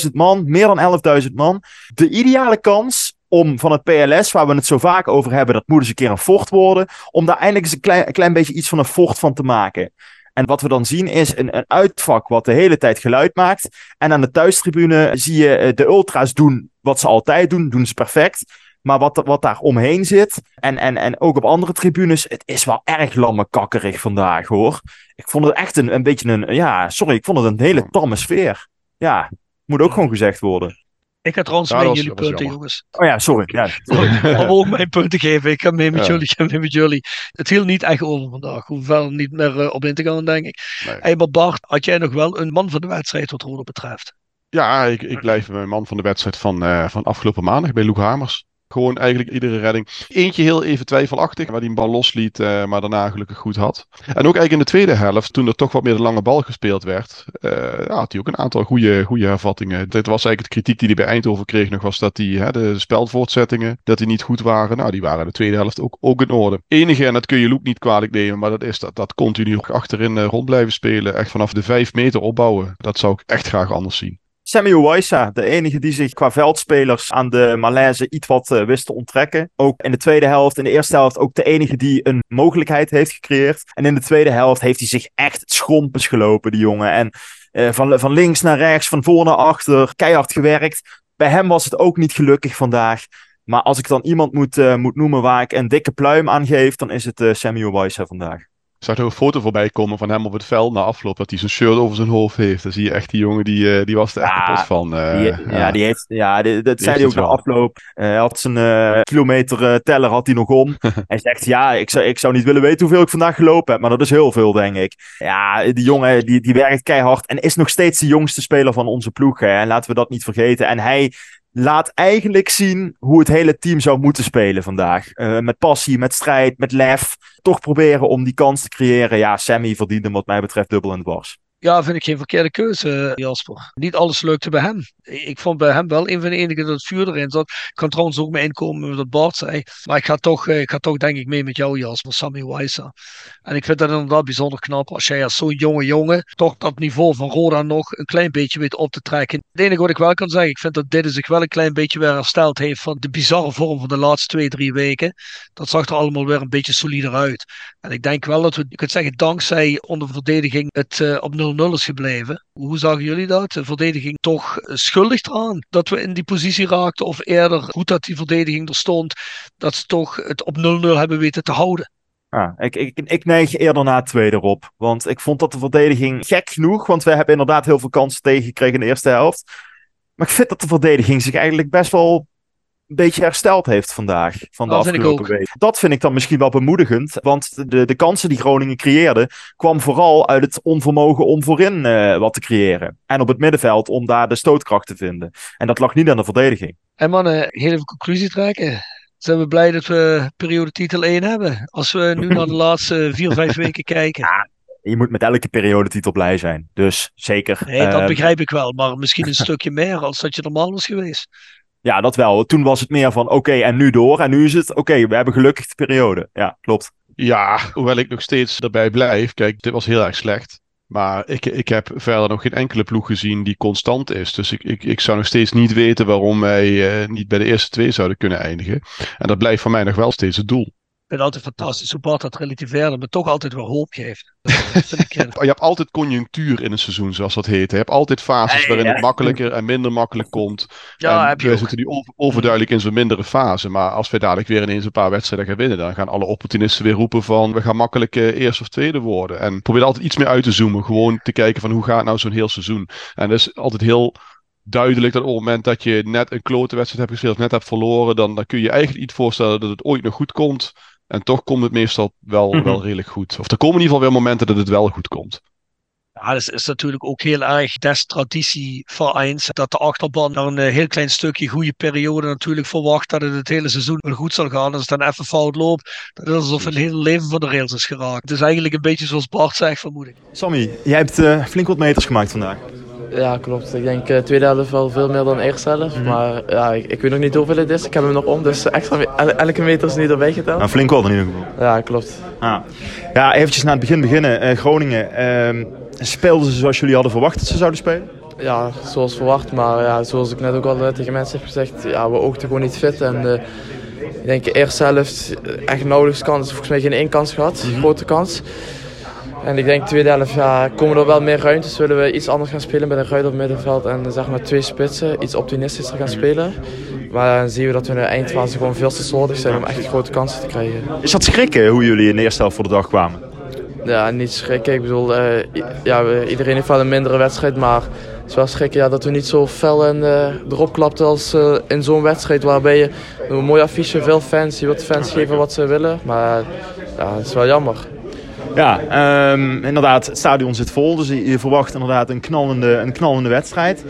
11.000 man, meer dan 11.000 man. De ideale kans om van het PLS, waar we het zo vaak over hebben, dat moet eens een keer een fort worden, om daar eindelijk eens een klein, klein beetje iets van een fort van te maken. En wat we dan zien is een, een uitvak wat de hele tijd geluid maakt. En aan de thuistribune zie je de ultra's doen wat ze altijd doen, doen ze perfect. Maar wat, wat daar omheen zit, en, en, en ook op andere tribunes, het is wel erg lammekakkerig vandaag hoor. Ik vond het echt een, een beetje een, ja, sorry, ik vond het een hele tamme sfeer. Ja, moet ook gewoon gezegd worden. Ik ga trouwens mee jullie punten, jongens. Oh ja, sorry. Ja, [laughs] sorry. Om ook mijn punten te geven. Ik ga mee met ja. jullie, ik ga mee met jullie. Het viel niet echt over vandaag. Hoewel niet meer uh, op in te gaan, denk ik. Nee. Hey, maar Bart, had jij nog wel een man van de wedstrijd wat Rode betreft? Ja, ik, ik blijf mijn man van de wedstrijd van, uh, van afgelopen maandag bij Loek Hamers. Gewoon eigenlijk iedere redding. Eentje heel even twijfelachtig, waar hij een bal losliet, uh, maar daarna gelukkig goed had. En ook eigenlijk in de tweede helft, toen er toch wat meer de lange bal gespeeld werd, uh, ja, had hij ook een aantal goede, goede hervattingen. Dit was eigenlijk de kritiek die hij bij Eindhoven kreeg nog, was dat die, hè, de spelvoortzettingen, dat die niet goed waren. Nou, die waren in de tweede helft ook, ook in orde. Enige, en dat kun je Loek niet kwalijk nemen, maar dat is dat, dat continu achterin rond blijven spelen. Echt vanaf de vijf meter opbouwen. Dat zou ik echt graag anders zien. Samuel Waisa, de enige die zich qua veldspelers aan de Malaise iets wat uh, wist te onttrekken. Ook in de tweede helft, in de eerste helft ook de enige die een mogelijkheid heeft gecreëerd. En in de tweede helft heeft hij zich echt het schompens gelopen, die jongen. En uh, van, van links naar rechts, van voor naar achter, keihard gewerkt. Bij hem was het ook niet gelukkig vandaag. Maar als ik dan iemand moet, uh, moet noemen waar ik een dikke pluim aan geef, dan is het Samuel Waisa vandaag. Zag er een foto voorbij komen van hem op het veld na afloop. Dat hij zijn shirt over zijn hoofd heeft. Dan zie je echt die jongen, die, uh, die was er echt ja, van. Uh, die, ja, ja, die heeft, ja die, dat die zei hij ook na afloop. Uh, hij had zijn uh, kilometer teller had hij nog om. [laughs] hij zegt, ja, ik zou, ik zou niet willen weten hoeveel ik vandaag gelopen heb. Maar dat is heel veel, denk ik. Ja, die jongen, die, die werkt keihard. En is nog steeds de jongste speler van onze ploeg. Hè. En laten we dat niet vergeten. En hij laat eigenlijk zien hoe het hele team zou moeten spelen vandaag. Uh, met passie, met strijd, met lef. Toch proberen om die kans te creëren. Ja, Sammy verdiende wat mij betreft dubbel en dwars. Ja, vind ik geen verkeerde keuze, Jasper. Niet alles lukte bij hem. Ik vond bij hem wel een van de enigen dat het vuur erin zat. Ik kan trouwens ook mee inkomen met wat Bart zei. Maar ik ga toch, ik ga toch denk ik mee met jou, Jasper, Sammy Wijsa. En ik vind dat inderdaad bijzonder knap als jij als zo'n jonge jongen toch dat niveau van Roda nog een klein beetje weet op te trekken. Het enige wat ik wel kan zeggen, ik vind dat dit zich wel een klein beetje weer hersteld heeft van de bizarre vorm van de laatste twee, drie weken. Dat zag er allemaal weer een beetje solider uit. En ik denk wel dat we, je kunt zeggen, dankzij onder verdediging het uh, op 0 0 is gebleven. Hoe zagen jullie dat? De verdediging toch schuldig eraan dat we in die positie raakten? Of eerder goed dat die verdediging er stond, dat ze toch het op 0-0 hebben weten te houden? Ah, ik, ik, ik neig eerder naar het tweede op. Want ik vond dat de verdediging gek genoeg. Want we hebben inderdaad heel veel kansen tegengekregen in de eerste helft. Maar ik vind dat de verdediging zich eigenlijk best wel een beetje hersteld heeft vandaag. Van de dat afgelopen week. Dat vind ik dan misschien wel bemoedigend. Want de, de kansen die Groningen creëerde, kwam vooral uit het onvermogen om voorin uh, wat te creëren. En op het middenveld om daar de stootkracht te vinden. En dat lag niet aan de verdediging. En mannen, heel even conclusie trekken. Zijn we blij dat we periode titel 1 hebben? Als we nu [laughs] naar de laatste vier, vijf weken kijken. Ja, je moet met elke periodetitel blij zijn. Dus zeker. Nee, dat uh, begrijp ik wel. Maar misschien een stukje meer als dat je normaal was geweest. Ja, dat wel. Toen was het meer van oké, en nu door. En nu is het oké, we hebben gelukkig de periode. Ja, klopt. Ja, hoewel ik nog steeds erbij blijf. Kijk, dit was heel erg slecht. Maar ik, ik heb verder nog geen enkele ploeg gezien die constant is. Dus ik, ik, ik zou nog steeds niet weten waarom wij uh, niet bij de eerste twee zouden kunnen eindigen. En dat blijft voor mij nog wel steeds het doel vind altijd fantastisch hoe Bart dat relativeert, maar toch altijd weer hoop geeft. [laughs] je hebt altijd conjunctuur in een seizoen, zoals dat heet. Je hebt altijd fases waarin het makkelijker en minder makkelijk komt. Ja, en heb je we zitten nu overduidelijk in zo'n mindere fase. Maar als we dadelijk weer ineens een paar wedstrijden gaan winnen, dan gaan alle opportunisten weer roepen van we gaan makkelijk uh, eerste of tweede worden. En probeer altijd iets meer uit te zoomen. Gewoon te kijken van hoe gaat nou zo'n heel seizoen. En dat is altijd heel duidelijk dat op het moment dat je net een klote wedstrijd hebt gespeeld of net hebt verloren, dan, dan kun je je eigenlijk niet voorstellen dat het ooit nog goed komt. En toch komt het meestal wel, mhm. wel redelijk goed. Of er komen in ieder geval weer momenten dat het wel goed komt. Ja, dat is, natuurlijk ook heel erg des traditie vereins. Dat de achterban naar een eh, heel klein stukje goede periode natuurlijk verwacht dat het het hele seizoen wel goed zal gaan. Als het dan even fout loopt, dat is alsof een hele leven van de rails is geraakt. Het is eigenlijk een beetje zoals Bart zegt, vermoed ik. Sammy, jij hebt uh, flink wat meters gemaakt vandaag. Ja, klopt. Ik denk uh, tweede helft wel veel meer dan eerste helft. Mm -hmm. Maar ja, ik, ik, weet nog niet hoeveel het is. Ik heb hem nog om, dus extra elke meter is niet erbij geteld. Nou, flink wel in ieder geval. Ja, klopt. Ah. Ja, eventjes naar het begin beginnen. Uh, Groningen, uh, speelden ze zoals jullie hadden verwacht dat ze zouden spelen? Ja, zoals verwacht. Maar ja, zoals ik net ook al tegen mensen heb gezegd, ja, we oogden gewoon niet fit. En ik denk de eerste helft echt nauwelijks kans. Volgens mij geen één kans gehad, mm -hmm. grote kans. En ik denk tweede helft ja, komen er wel meer ruimtes. Willen we iets anders gaan spelen met een ruil op middenveld en zeg maar twee spitsen. Iets optimistischer gaan spelen. Maar dan zien we dat we in de eindfase gewoon veel te slordig zijn om echt grote kansen te krijgen. Is dat schrikken hoe jullie in de eerste helft voor de dag kwamen? Ja, niet schrikken. Ik bedoel, uh, ja, iedereen heeft wel een mindere wedstrijd. Maar het is wel schrikken ja, dat we niet zo fel en, uh, erop klapten als uh, in zo'n wedstrijd. Waarbij je een mooi affiche, veel fans. Je wilt de fans geven wat ze willen. Maar ja, het is wel jammer. Ja, ehm, inderdaad, het stadion zit vol, dus je, je verwacht inderdaad een knallende, een knallende wedstrijd.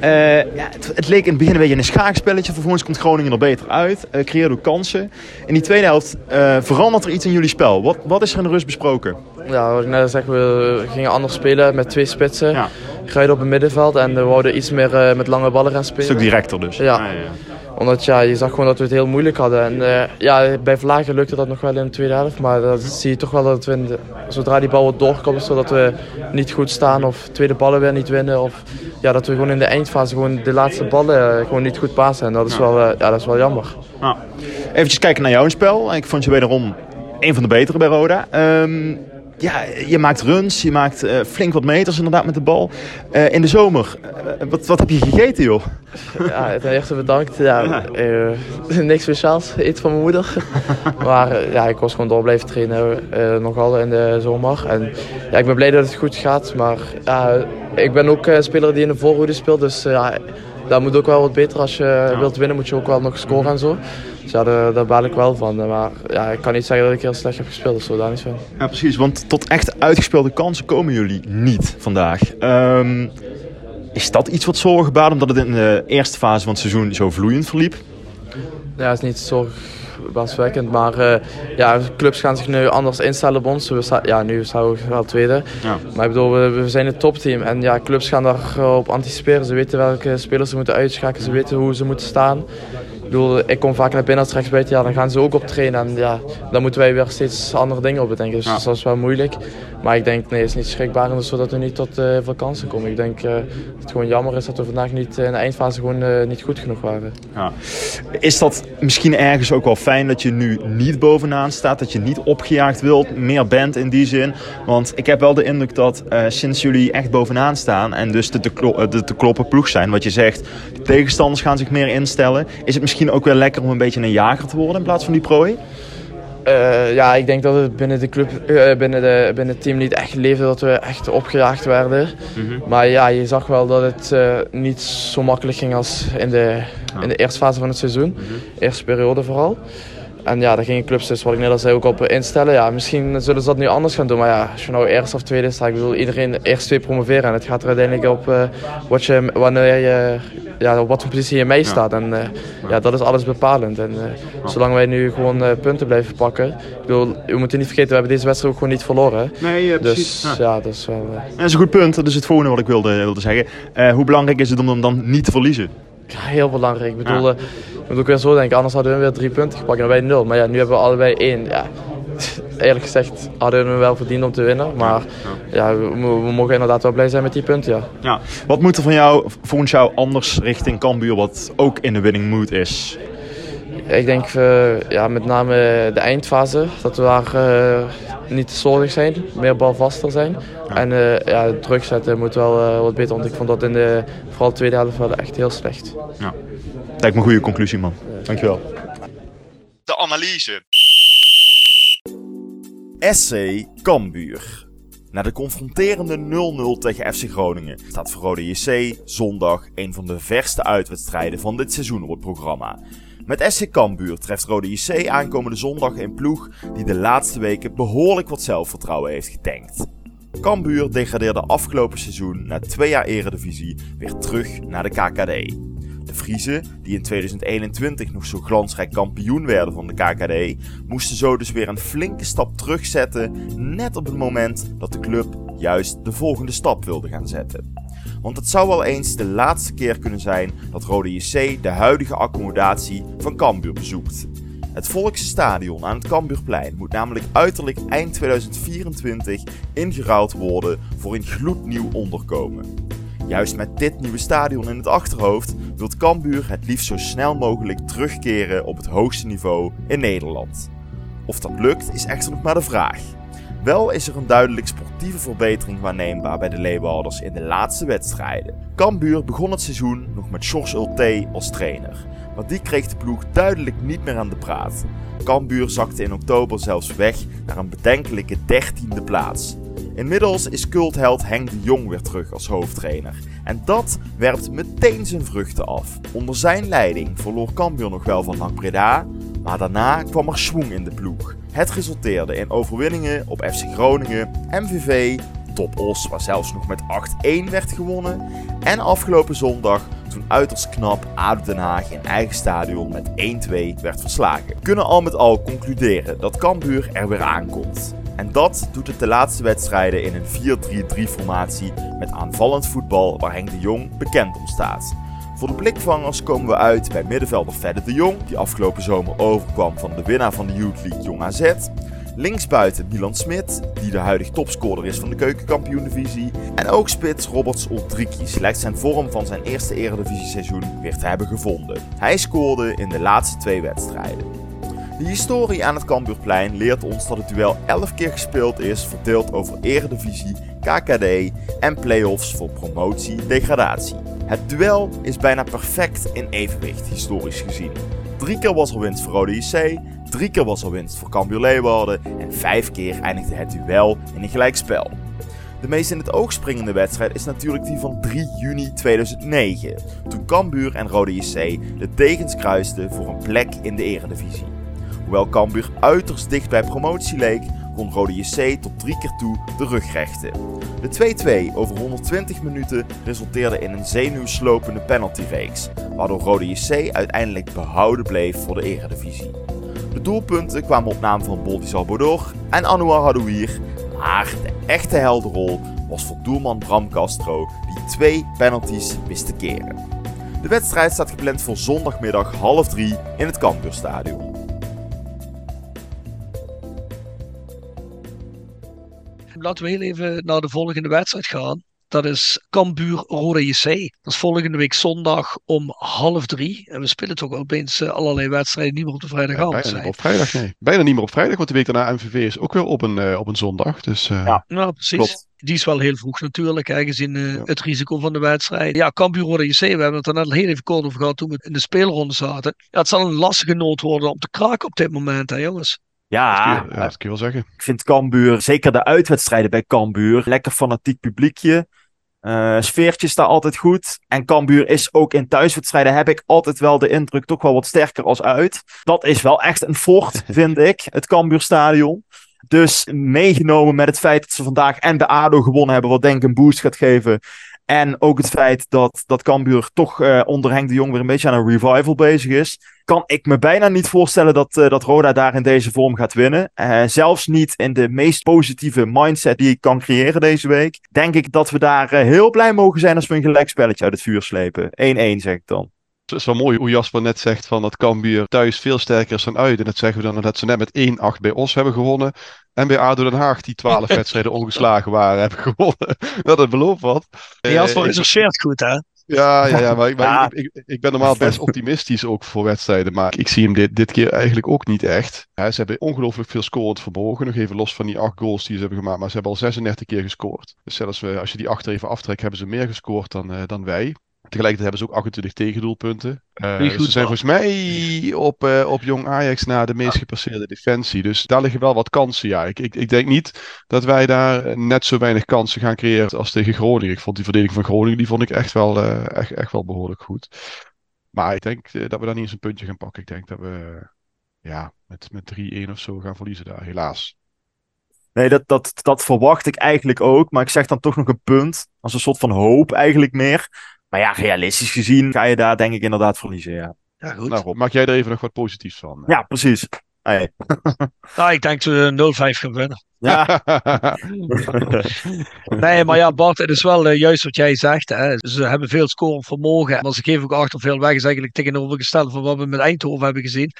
Eh, ja, het, het leek in het begin een beetje een schaakspelletje, vervolgens komt Groningen er beter uit, uh, creëerde ook kansen. In die tweede helft uh, verandert er iets in jullie spel. Wat, wat is er in de rust besproken? Ja, wat ik net zeg, we gingen anders spelen met twee spitsen. Ja. Op het middenveld en we wouden iets meer met lange ballen gaan spelen. Een stuk directer dus. Ja. Omdat ja, je zag gewoon dat we het heel moeilijk hadden. En uh, ja, bij Vlagen lukte dat nog wel in de tweede helft. Maar dan zie je toch wel dat we, de, zodra die bal wordt doorkomt, zodat we niet goed staan of tweede ballen weer niet winnen. Of ja, dat we gewoon in de eindfase gewoon de laatste ballen uh, gewoon niet goed passen. En dat is, wel, uh, ja, dat is wel jammer. Nou, even kijken naar jouw spel. Ik vond je wederom een van de betere bij Roda. Um, ja, je maakt runs, je maakt uh, flink wat meters inderdaad met de bal. Uh, in de zomer, uh, wat, wat heb je gegeten joh? Ja, ten eerste bedankt. Ja, [laughs] niks speciaals, eten van mijn moeder. [laughs] maar ja, ik was gewoon door blijven trainen, nogal in de zomer. En ja, ik ben blij dat het goed gaat. Maar ja, ik ben ook een speler die in de voorhoede speelt. Dus ja, dat moet ook wel wat beter. Als je wilt winnen moet je ook wel nog scoren en zo. Dus ja, daar, daar baal ik wel van. Maar ja, ik kan niet zeggen dat ik heel slecht heb gespeeld, dus daar niet van. Ja, precies. Want tot echt uitgespeelde kansen komen jullie niet vandaag. Um, is dat iets wat zorgen baart, omdat het in de eerste fase van het seizoen zo vloeiend verliep? Ja, het is niet zorgwekkend, maar uh, ja, clubs gaan zich nu anders instellen op ons. We sta, ja, nu staan we wel tweede. Ja. Maar ik bedoel, we, we zijn een topteam en ja, clubs gaan daarop anticiperen. Ze weten welke spelers ze moeten uitschakelen, ze weten hoe ze moeten staan. Ik bedoel, ik kom vaak naar binnen als rechtsbuiten, ja, dan gaan ze ook op trainen. En ja, dan moeten wij weer steeds andere dingen op bedenken. Dus Ja. dat is wel moeilijk. Maar ik denk, nee, het is niet schrikbarend zodat we niet tot uh, veel kansen komen. Ik denk uh, dat het gewoon jammer is dat we vandaag niet in de eindfase gewoon niet goed genoeg waren. Ja. Is dat misschien ergens ook wel fijn dat je nu niet bovenaan staat? Dat je niet opgejaagd wilt, meer bent in die zin? Want ik heb wel de indruk dat sinds jullie echt bovenaan staan en dus de te, de te kloppen ploeg zijn, wat je zegt, de tegenstanders gaan zich meer instellen. Is het misschien ook wel lekker om een beetje een jager te worden in plaats van die prooi? Uh, ja, ik denk dat het binnen de club, uh, binnen, de, binnen het team niet echt leefde dat we echt opgejaagd werden. Mm -hmm. Maar ja, je zag wel dat het uh, niet zo makkelijk ging als in de, Ah. in de eerste fase van het seizoen. Mhm. Mm -hmm. Eerste periode vooral. En ja, daar gingen clubs dus, wat ik net al zei, ook op instellen. Ja, misschien zullen ze dat nu anders gaan doen. Maar ja, als je nou eerst of tweede staat, ik bedoel, iedereen eerst twee promoveren. En het gaat er uiteindelijk op uh, wat je, wanneer je, ja, op wat voor positie je mee staat. En uh, ja, dat is alles bepalend. En uh, zolang wij nu gewoon punten blijven pakken. Ik bedoel, we moeten niet vergeten, we hebben deze wedstrijd ook gewoon niet verloren. Nee, dus precies. ja, dat is wel... Dat is een goed punt, dat is het volgende wat ik wilde, wilde zeggen. hoe belangrijk is het om hem dan niet te verliezen? Ja, heel belangrijk. Ik bedoel, ja. Moet ook weer zo denken, anders hadden we weer drie punten gepakt en wij nul. Maar ja, nu hebben we allebei één. Ja, [laughs] eerlijk gezegd hadden we hem wel verdiend om te winnen. Maar ja, ja we, we, mogen inderdaad wel blij zijn met die punten, ja. ja. Wat moet er van jou, volgens jou anders richting Cambuur, wat ook in de winning mood is? Ik denk uh, ja, met name de eindfase, dat we daar uh, niet te slordig zijn, meer balvaster zijn. Ja. En uh, ja, druk zetten moet wel wat beter, want ik vond dat in de vooral de tweede helft wel echt heel slecht. Ja. Lijkt me een goede conclusie, man. Dankjewel. De analyse. SC Cambuur. Na de confronterende 0-0 tegen FC Groningen staat voor Rode JC zondag een van de verste uitwedstrijden van dit seizoen op het programma. Met SC Cambuur treft Rode JC aankomende zondag een ploeg die de laatste weken behoorlijk wat zelfvertrouwen heeft getankt. Cambuur degradeerde afgelopen seizoen na twee jaar eredivisie weer terug naar de KKD. De Friese, die in 2021 nog zo glansrijk kampioen werden van de KKD, moesten zo dus weer een flinke stap terugzetten, net op het moment dat de club juist de volgende stap wilde gaan zetten. Want het zou wel eens de laatste keer kunnen zijn dat Rode JC de huidige accommodatie van Cambuur bezoekt. Het Volkse Stadion aan het Cambuurplein moet namelijk uiterlijk eind 2024 ingeruild worden voor een gloednieuw onderkomen. Juist met dit nieuwe stadion in het achterhoofd wil Cambuur het liefst zo snel mogelijk terugkeren op het hoogste niveau in Nederland. Of dat lukt is echter nog maar de vraag. Wel is er een duidelijk sportieve verbetering waarneembaar bij de Leeuwarders in de laatste wedstrijden. Cambuur begon het seizoen nog met George Ulte als trainer, maar die kreeg de ploeg duidelijk niet meer aan de praat. Cambuur zakte in oktober zelfs weg naar een bedenkelijke 13e plaats. Inmiddels is cultheld Henk de Jong weer terug als hoofdtrainer. En dat werpt meteen zijn vruchten af. Onder zijn leiding verloor Cambuur nog wel van NAC Breda, Maar daarna kwam er schwung in de ploeg. Het resulteerde in overwinningen op FC Groningen, MVV, Top Os, waar zelfs nog met 8-1 werd gewonnen. En afgelopen zondag toen uiterst knap ADO Den Haag in eigen stadion met 1-2 werd verslagen. Kunnen al met al concluderen dat Cambuur er weer aankomt. En dat doet het de laatste wedstrijden in een 4-3-3 formatie met aanvallend voetbal waar Henk de Jong bekend om staat. Voor de blikvangers komen we uit bij middenvelder Fedde de Jong, die afgelopen zomer overkwam van de winnaar van de Youth League Jong AZ. Linksbuiten Milan Smit, die de huidige topscorer is van de keukenkampioen-divisie. En ook spits Roberts Ultrikis lijkt zijn vorm van zijn eerste eredivisie-seizoen weer te hebben gevonden. Hij scoorde in de laatste twee wedstrijden. De historie aan het Cambuurplein leert ons dat het duel 11 keer gespeeld is, verdeeld over Eredivisie, KKD en play-offs voor promotie-degradatie. Het duel is bijna perfect in evenwicht, historisch gezien. Drie keer was er winst voor Rode JC, drie keer was er winst voor Cambuur Leeuwarden en vijf keer eindigde het duel in een gelijkspel. De meest in het oog springende wedstrijd is natuurlijk die van 3 juni 2009, toen Cambuur en Rode JC de tegens kruisten voor een plek in de eredivisie. Hoewel Cambuur uiterst dicht bij promotie leek, kon Rode JC tot drie keer toe de rug rechten. De 2-2 over 120 minuten resulteerde in een zenuwslopende penaltyreeks, waardoor Rode JC uiteindelijk behouden bleef voor de eredivisie. De doelpunten kwamen op naam van Boldizal Bodor en Anouar Hadouir, maar de echte helderrol was voor doelman Bram Castro, die twee penalties wist te keren. De wedstrijd staat gepland voor zondagmiddag half drie in het Cambuurstadion. Laten we heel even naar de volgende wedstrijd gaan. Dat is Cambuur Rode JC. Dat is volgende week zondag om half drie. En we spelen toch opeens uh, allerlei wedstrijden niet meer op de vrijdagavond. Ja, bijna niet op vrijdag, nee. Bijna niet meer op vrijdag, want de week daarna MVV is ook weer op een, uh, op een zondag. Dus, uh... Ja, nou, precies. klopt. Die is wel heel vroeg natuurlijk, hè, gezien uh, ja. het risico van de wedstrijd. Ja, Cambuur Rode JC, we hebben het er net al heel even kort over gehad toen we in de speelronde zaten. Ja, het zal een lastige nood worden om te kraken op dit moment, hè jongens. Ja, dat kun, je, ja, dat kun je wel zeggen. Ik vind Cambuur, zeker de uitwedstrijden bij Cambuur, lekker fanatiek publiekje. Uh, sfeertje staat altijd goed. En Cambuur is ook in thuiswedstrijden, heb ik altijd wel de indruk, toch wel wat sterker als uit. Dat is wel echt een fort, [laughs] vind ik, het Cambuurstadion. Dus meegenomen met het feit dat ze vandaag en de ADO gewonnen hebben, wat denk ik een boost gaat geven. En ook het feit dat, dat Cambuur toch uh, onder de Jong weer een beetje aan een revival bezig is. Kan ik me bijna niet voorstellen dat, uh, dat Roda daar in deze vorm gaat winnen. Uh, zelfs niet in de meest positieve mindset die ik kan creëren deze week. Denk ik dat we daar heel blij mogen zijn als we een gelijkspelletje uit het vuur slepen. 1-1 zeg ik dan. Het is wel mooi hoe Jasper net zegt van dat Cambuur thuis veel sterker is dan uit. En dat zeggen we dan dat ze net met 1-8 bij Os hebben gewonnen. En bij ADO Den Haag die 12 [laughs] wedstrijden ongeslagen waren hebben gewonnen. [laughs] Dat het belooft wat. Jasper is er goed hè? Ja, ja, ja, maar, ik, maar [laughs] ja. Ik, ik, ik, ben normaal best optimistisch ook voor wedstrijden. Maar ik zie hem dit, dit keer eigenlijk ook niet echt. Ja, ze hebben ongelooflijk veel scorend vermogen. Nog even los van die 8 goals die ze hebben gemaakt. Maar ze hebben al 36 keer gescoord. Dus zelfs we, als je die achter even aftrekt, hebben ze meer gescoord dan, uh, dan wij. Tegelijkertijd hebben ze ook 28 tegendoelpunten. Uh, dus ze zijn volgens mij op, uh, op Jong Ajax na de meest gepasseerde defensie. Dus daar liggen wel wat kansen. Ja, ik, ik, ik denk niet dat wij daar net zo weinig kansen gaan creëren als tegen Groningen. Ik vond die verdediging van Groningen die vond ik echt wel, uh, echt, echt wel behoorlijk goed. Maar ik denk dat we daar niet eens een puntje gaan pakken. Ik denk dat we ja, met, met 3-1 of zo gaan verliezen daar, helaas. Nee, dat, dat, dat verwacht ik eigenlijk ook. Maar ik zeg dan toch nog een punt. Als een soort van hoop eigenlijk meer. Maar ja, realistisch gezien ga je daar denk ik inderdaad verliezen, ja. Ja, goed. Nou, Rob, maak jij er even nog wat positiefs van? Ja, precies. Hey. [laughs] nou, ik denk dat we 0-5 gaan winnen. Ja. [laughs] [laughs] nee, maar ja, Bart, het is wel uh, juist wat jij zegt. Hè. Ze hebben veel scorend vermogen. Maar ze geven ook achter veel weg. is eigenlijk tegenovergesteld van wat we met Eindhoven hebben gezien.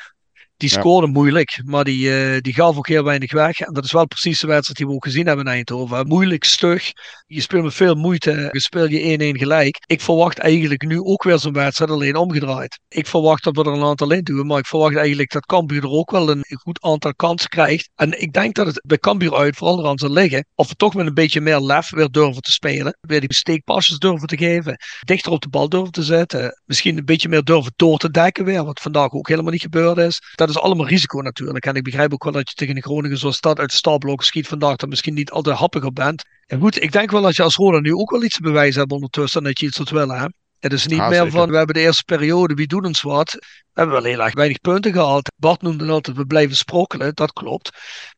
Die scoorde ja. moeilijk, maar die, uh, die gaf ook heel weinig weg. En dat is wel precies de wedstrijd die we ook gezien hebben in Eindhoven. Moeilijk, stug. Je speelt met veel moeite. Je speelt je 1-1 gelijk. Ik verwacht eigenlijk nu ook weer zo'n wedstrijd alleen omgedraaid. Ik verwacht dat we er een aantal in doen. Maar ik verwacht eigenlijk dat Cambuur er ook wel een goed aantal kansen krijgt. En ik denk dat het bij Cambuur uit vooral aan zal liggen. Of we toch met een beetje meer lef weer durven te spelen. Weer die steekpasjes durven te geven. Dichter op de bal durven te zetten. Misschien een beetje meer durven door te dekken weer. Wat vandaag ook helemaal niet gebeurd is. Dat is allemaal risico natuurlijk. En ik begrijp ook wel dat je tegen de Groningen zoals dat uit de schiet vandaag. Dat misschien niet altijd happiger bent. En goed, ik denk wel dat je als Roda nu ook wel iets te bewijzen hebt ondertussen. Dat je iets wilt willen. Hè? Het is niet meer van, we hebben de eerste periode, wie doet ons wat? We hebben wel heel erg weinig punten gehaald. Bart noemde altijd, we blijven sprokkelen, dat klopt.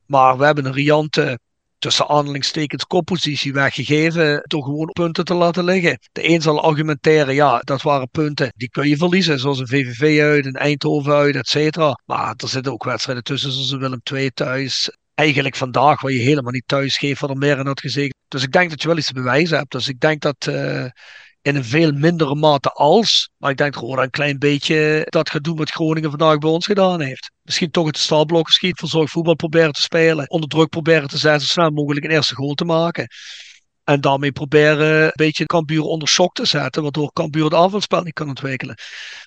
Maar we hebben een riante, tussen aanhalingstekens, koppositie weggegeven door gewoon punten te laten liggen. De een zal argumenteren, ja, dat waren punten die kun je verliezen, zoals een VVV uit, een Eindhoven uit, et cetera. Maar er zitten ook wedstrijden tussen, zoals een Willem II thuis. Eigenlijk vandaag, waar je helemaal niet thuis geeft, wat er meer in had gezegd. Dus ik denk dat je wel iets te bewijzen hebt. Dus ik denk dat eh, in een veel mindere mate als. Maar ik denk Roda een klein beetje dat gaat doen wat Groningen vandaag bij ons gedaan heeft. Misschien toch het staalblokken schiet, verzorgd voetbal proberen te spelen. Onder druk proberen te zetten, zo snel mogelijk een eerste goal te maken. En daarmee proberen een beetje Cambuur onder shock te zetten, waardoor Cambuur het aanvalspel niet kan ontwikkelen.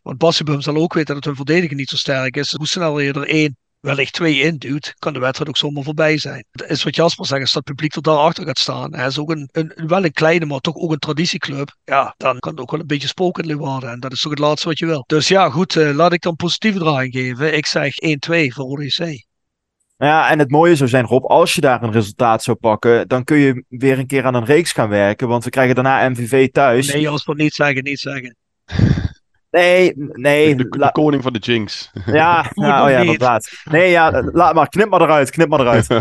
Want Bassibum zal ook weten dat hun verdediger niet zo sterk is. Hoe sneller je er één, wellicht twee induwt, kan de wedstrijd ook zomaar voorbij zijn. Dat is wat Jasper zegt, als dat publiek er daarachter gaat staan. Hij is ook een, een, wel een kleine, maar toch ook een traditieclub. Ja, dan kan het ook wel een beetje spoken worden. En dat is toch het laatste wat je wil. Dus ja, goed, eh, laat ik dan positieve draaiing geven. Ik zeg 1-2 voor ODC. Ja, en het mooie zou zijn, Rob, als je daar een resultaat zou pakken, dan kun je weer een keer aan een reeks gaan werken. Want we krijgen daarna MVV thuis. Nee, Jasper, niet zeggen, niet zeggen. [laughs] nee, nee. De, koning van de jinx. ja, [laughs] oh ja, inderdaad. Nee, ja, laat maar. Knip maar eruit, knip maar eruit. [laughs]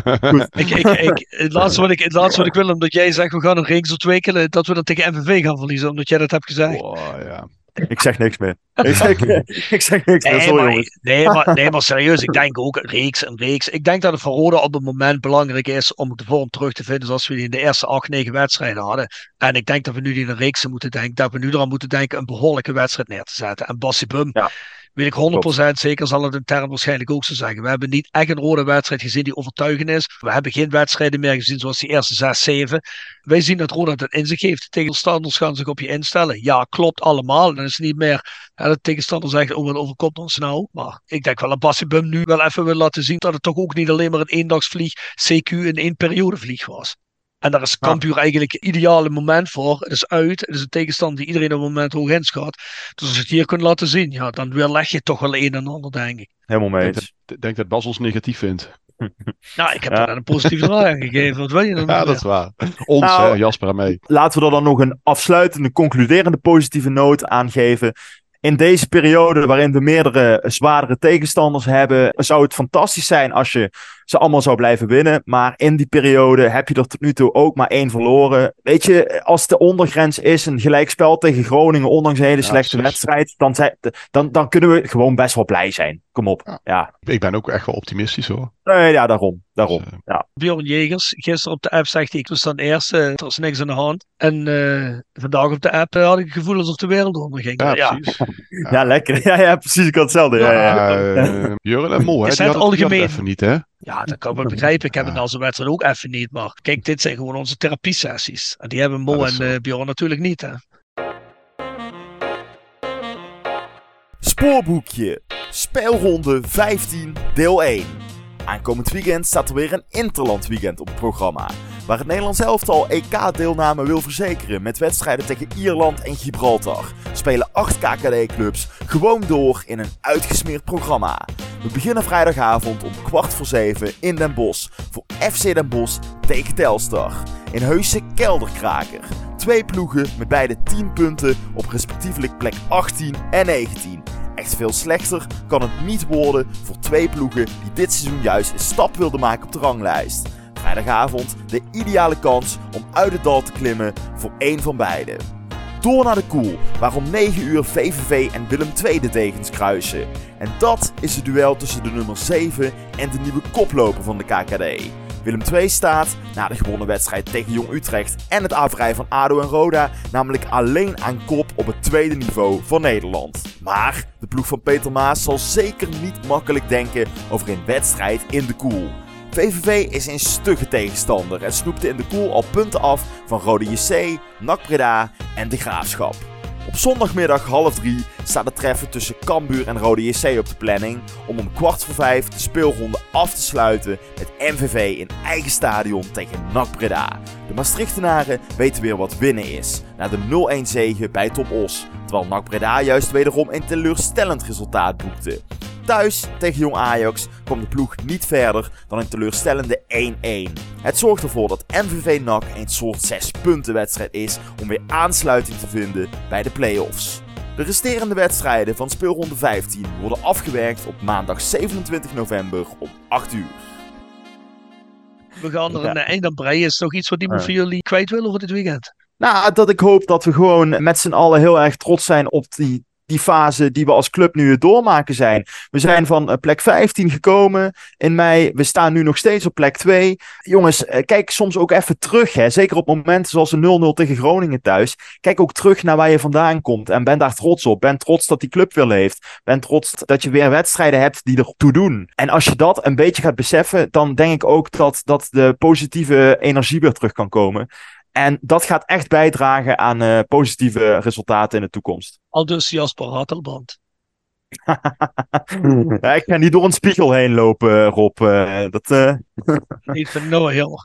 Ik, ik, ik, het, laatste wat ik, het laatste wat ik wil, omdat jij zegt we gaan een reeks ontwikkelen, dat we dan tegen MVV gaan verliezen, omdat jij dat hebt gezegd. Oh, ja. [laughs] Ik zeg niks meer. Ik zeg, ik zeg niks meer, Nee sorry maar, nee, maar, nee, maar serieus, ik denk ook een reeks, een reeks. Ik denk dat het voor Roda op het moment belangrijk is om de vorm terug te vinden zoals we die in de eerste acht, negen wedstrijden hadden. En ik denk dat we nu die in een reeks moeten denken, dat we nu eraan moeten denken een behoorlijke wedstrijd neer te zetten. En Bassi Bum, Ja. Weet ik 100% zeker, zal het intern waarschijnlijk ook zo zeggen. We hebben niet echt een rode wedstrijd gezien die overtuigend is. We hebben geen wedstrijden meer gezien zoals die eerste 6, 7. Wij zien dat Roda dat in zich heeft. De tegenstanders gaan zich op je instellen. Ja, klopt allemaal. Dan is het niet meer ja, de tegenstander zegt, oh, wat overkomt ons nou? Maar ik denk wel dat Bassibum nu wel even wil laten zien dat het toch ook niet alleen maar een eendagsvlieg, CQ in één periodevlieg was. En daar is Ja. Cambuur eigenlijk het ideale moment voor. Het is uit. Het is een tegenstander die iedereen op het moment hoog inschat. Dus als je het hier kunt laten zien, ja, dan weerleg je toch wel een en ander, denk ik. Helemaal mee Ik denk dat, denk dat Bas ons negatief vindt. [laughs] Nou, ik heb Ja. daar een positieve draai aan gegeven. Wat wil je dan Ja, dat is waar. Ons, Nou, hè, Jasper en mij. Laten we er dan nog een afsluitende, concluderende positieve noot aan geven. In deze periode waarin we meerdere zwaardere tegenstanders hebben, zou het fantastisch zijn als je ze allemaal zou blijven winnen. Maar in die periode heb je er tot nu toe ook maar één verloren. Weet je, als de ondergrens is een gelijkspel tegen Groningen, ondanks een hele slechte wedstrijd, dan, zijn- dan, dan kunnen we gewoon best wel blij zijn. Kom op. Ja. Ja, Ik ben ook echt wel optimistisch hoor. Nee, ja daarom. daarom. Dus, eh, Ja. Bjorn Jegers, gisteren op de app zegt hij, ik was dan eerst, er is niks aan de hand. En eh, vandaag op de app eh, had ik het gevoel alsof de wereld onderging. ja, Ja, precies. Ja, lekker. [laughs] Ja, ja, precies. Ik had hetzelfde. Ja, ja. Ja, eh, Jurgen en Mo, hè, Is die het algemeen? even niet, hè? Ja, dat kan ik wel begrijpen. Ik heb het na zo'n wedstrijd ook even niet. Maar kijk, dit zijn gewoon onze therapiesessies. En die hebben Mo Ja, en eh, Bjorn natuurlijk niet. Hè? Spoorboekje. Speelronde 15, deel 1. Aankomend weekend staat er weer een Interland weekend op het programma. Waar het Nederlands elftal EK-deelname wil verzekeren met wedstrijden tegen Ierland en Gibraltar. Spelen 8 KKD-clubs gewoon door in een uitgesmeerd programma. We beginnen vrijdagavond om kwart voor zeven in Den Bosch voor FC Den Bosch tegen Telstar. In Heuse Kelderkraker. Twee ploegen met beide 10 punten op respectievelijk plek 18 en 19. Echt veel slechter kan het niet worden voor twee ploegen die dit seizoen juist een stap wilden maken op de ranglijst. Vrijdagavond de ideale kans om uit het dal te klimmen voor één van beiden. Door naar de koel, waar om 9 uur VVV en Willem II de degens kruisen. En dat is het duel tussen de nummer 7 en de nieuwe koploper van de KKD. Willem II staat, na de gewonnen wedstrijd tegen Jong Utrecht en het averij van ADO en Roda, namelijk alleen aan kop op het tweede niveau van Nederland. Maar de ploeg van Peter Maas zal zeker niet makkelijk denken over een wedstrijd in de koel. VVV is een stugge tegenstander en snoepte in de koel al punten af van Rode JC, NAC Breda en De Graafschap. Op zondagmiddag half drie staat het treffen tussen Cambuur en Rode JC op de planning om om kwart voor vijf de speelronde af te sluiten met MVV in eigen stadion tegen NAC Breda. De Maastrichtenaren weten weer wat winnen is, na de 0-1 zege bij Top Os, terwijl NAC Breda juist wederom een teleurstellend resultaat boekte. Thuis tegen Jong Ajax kwam de ploeg niet verder dan een teleurstellende 1-1. Het zorgt ervoor dat MVV NAC een soort 6 punten wedstrijd is om weer aansluiting te vinden bij de play-offs. De resterende wedstrijden van speelronde 15 worden afgewerkt op maandag 27 november om 8 uur. We gaan er een eind aan breien. Is nog iets wat iemand van jullie kwijt wil over dit weekend? Nou, dat ik hoop dat we gewoon met z'n allen heel erg trots zijn op die die fase die we als club nu doormaken zijn. We zijn van eh, plek 15 gekomen in mei. We staan nu nog steeds op plek 2. Jongens, eh, kijk soms ook even terug. Hè. Zeker op momenten zoals een 0-0 tegen Groningen thuis. Kijk ook terug naar waar je vandaan komt. En ben daar trots op. Ben trots dat die club weer leeft. Ben trots dat je weer wedstrijden hebt die ertoe doen. En als je dat een beetje gaat beseffen, dan denk ik ook dat, dat de positieve energie weer terug kan komen. En dat gaat echt bijdragen aan uh, positieve resultaten in de toekomst. Al dus Jasper Hartelband. ja, ik ga niet door een spiegel heen lopen, Rob. Uh, dat, uh... niet van nou heel.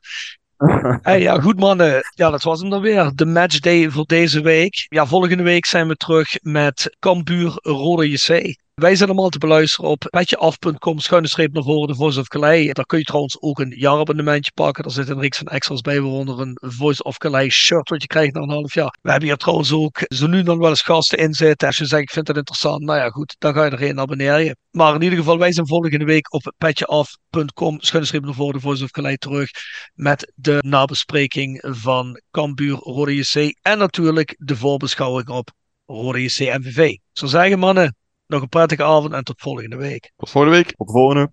Hey, ja, goed mannen. Ja, dat was hem dan weer. De matchday voor deze week. Ja, volgende week zijn we terug met Cambuur Rode JC. Wij zijn allemaal te beluisteren op petjeaf.com schuine streep naar voren de Voice of Calais. Daar kun je trouwens ook een jaarabonnementje pakken. Daar zit een reeks van extras bij, waaronder een Voice of Calais shirt wat je krijgt na een half jaar. We hebben hier trouwens ook zo nu dan wel eens gasten in zitten. Als je zegt, ik vind het interessant, nou ja goed, dan ga je erin abonneren. Maar in ieder geval, wij zijn volgende week op petjeaf.com schuine streep naar voren de Voice of Calais terug met de nabespreking van Cambuur Rode JC en natuurlijk de voorbeschouwing op Rode JC MVV. Zou zeggen mannen, nog een prettige avond en tot volgende week. Tot volgende week. Tot volgende.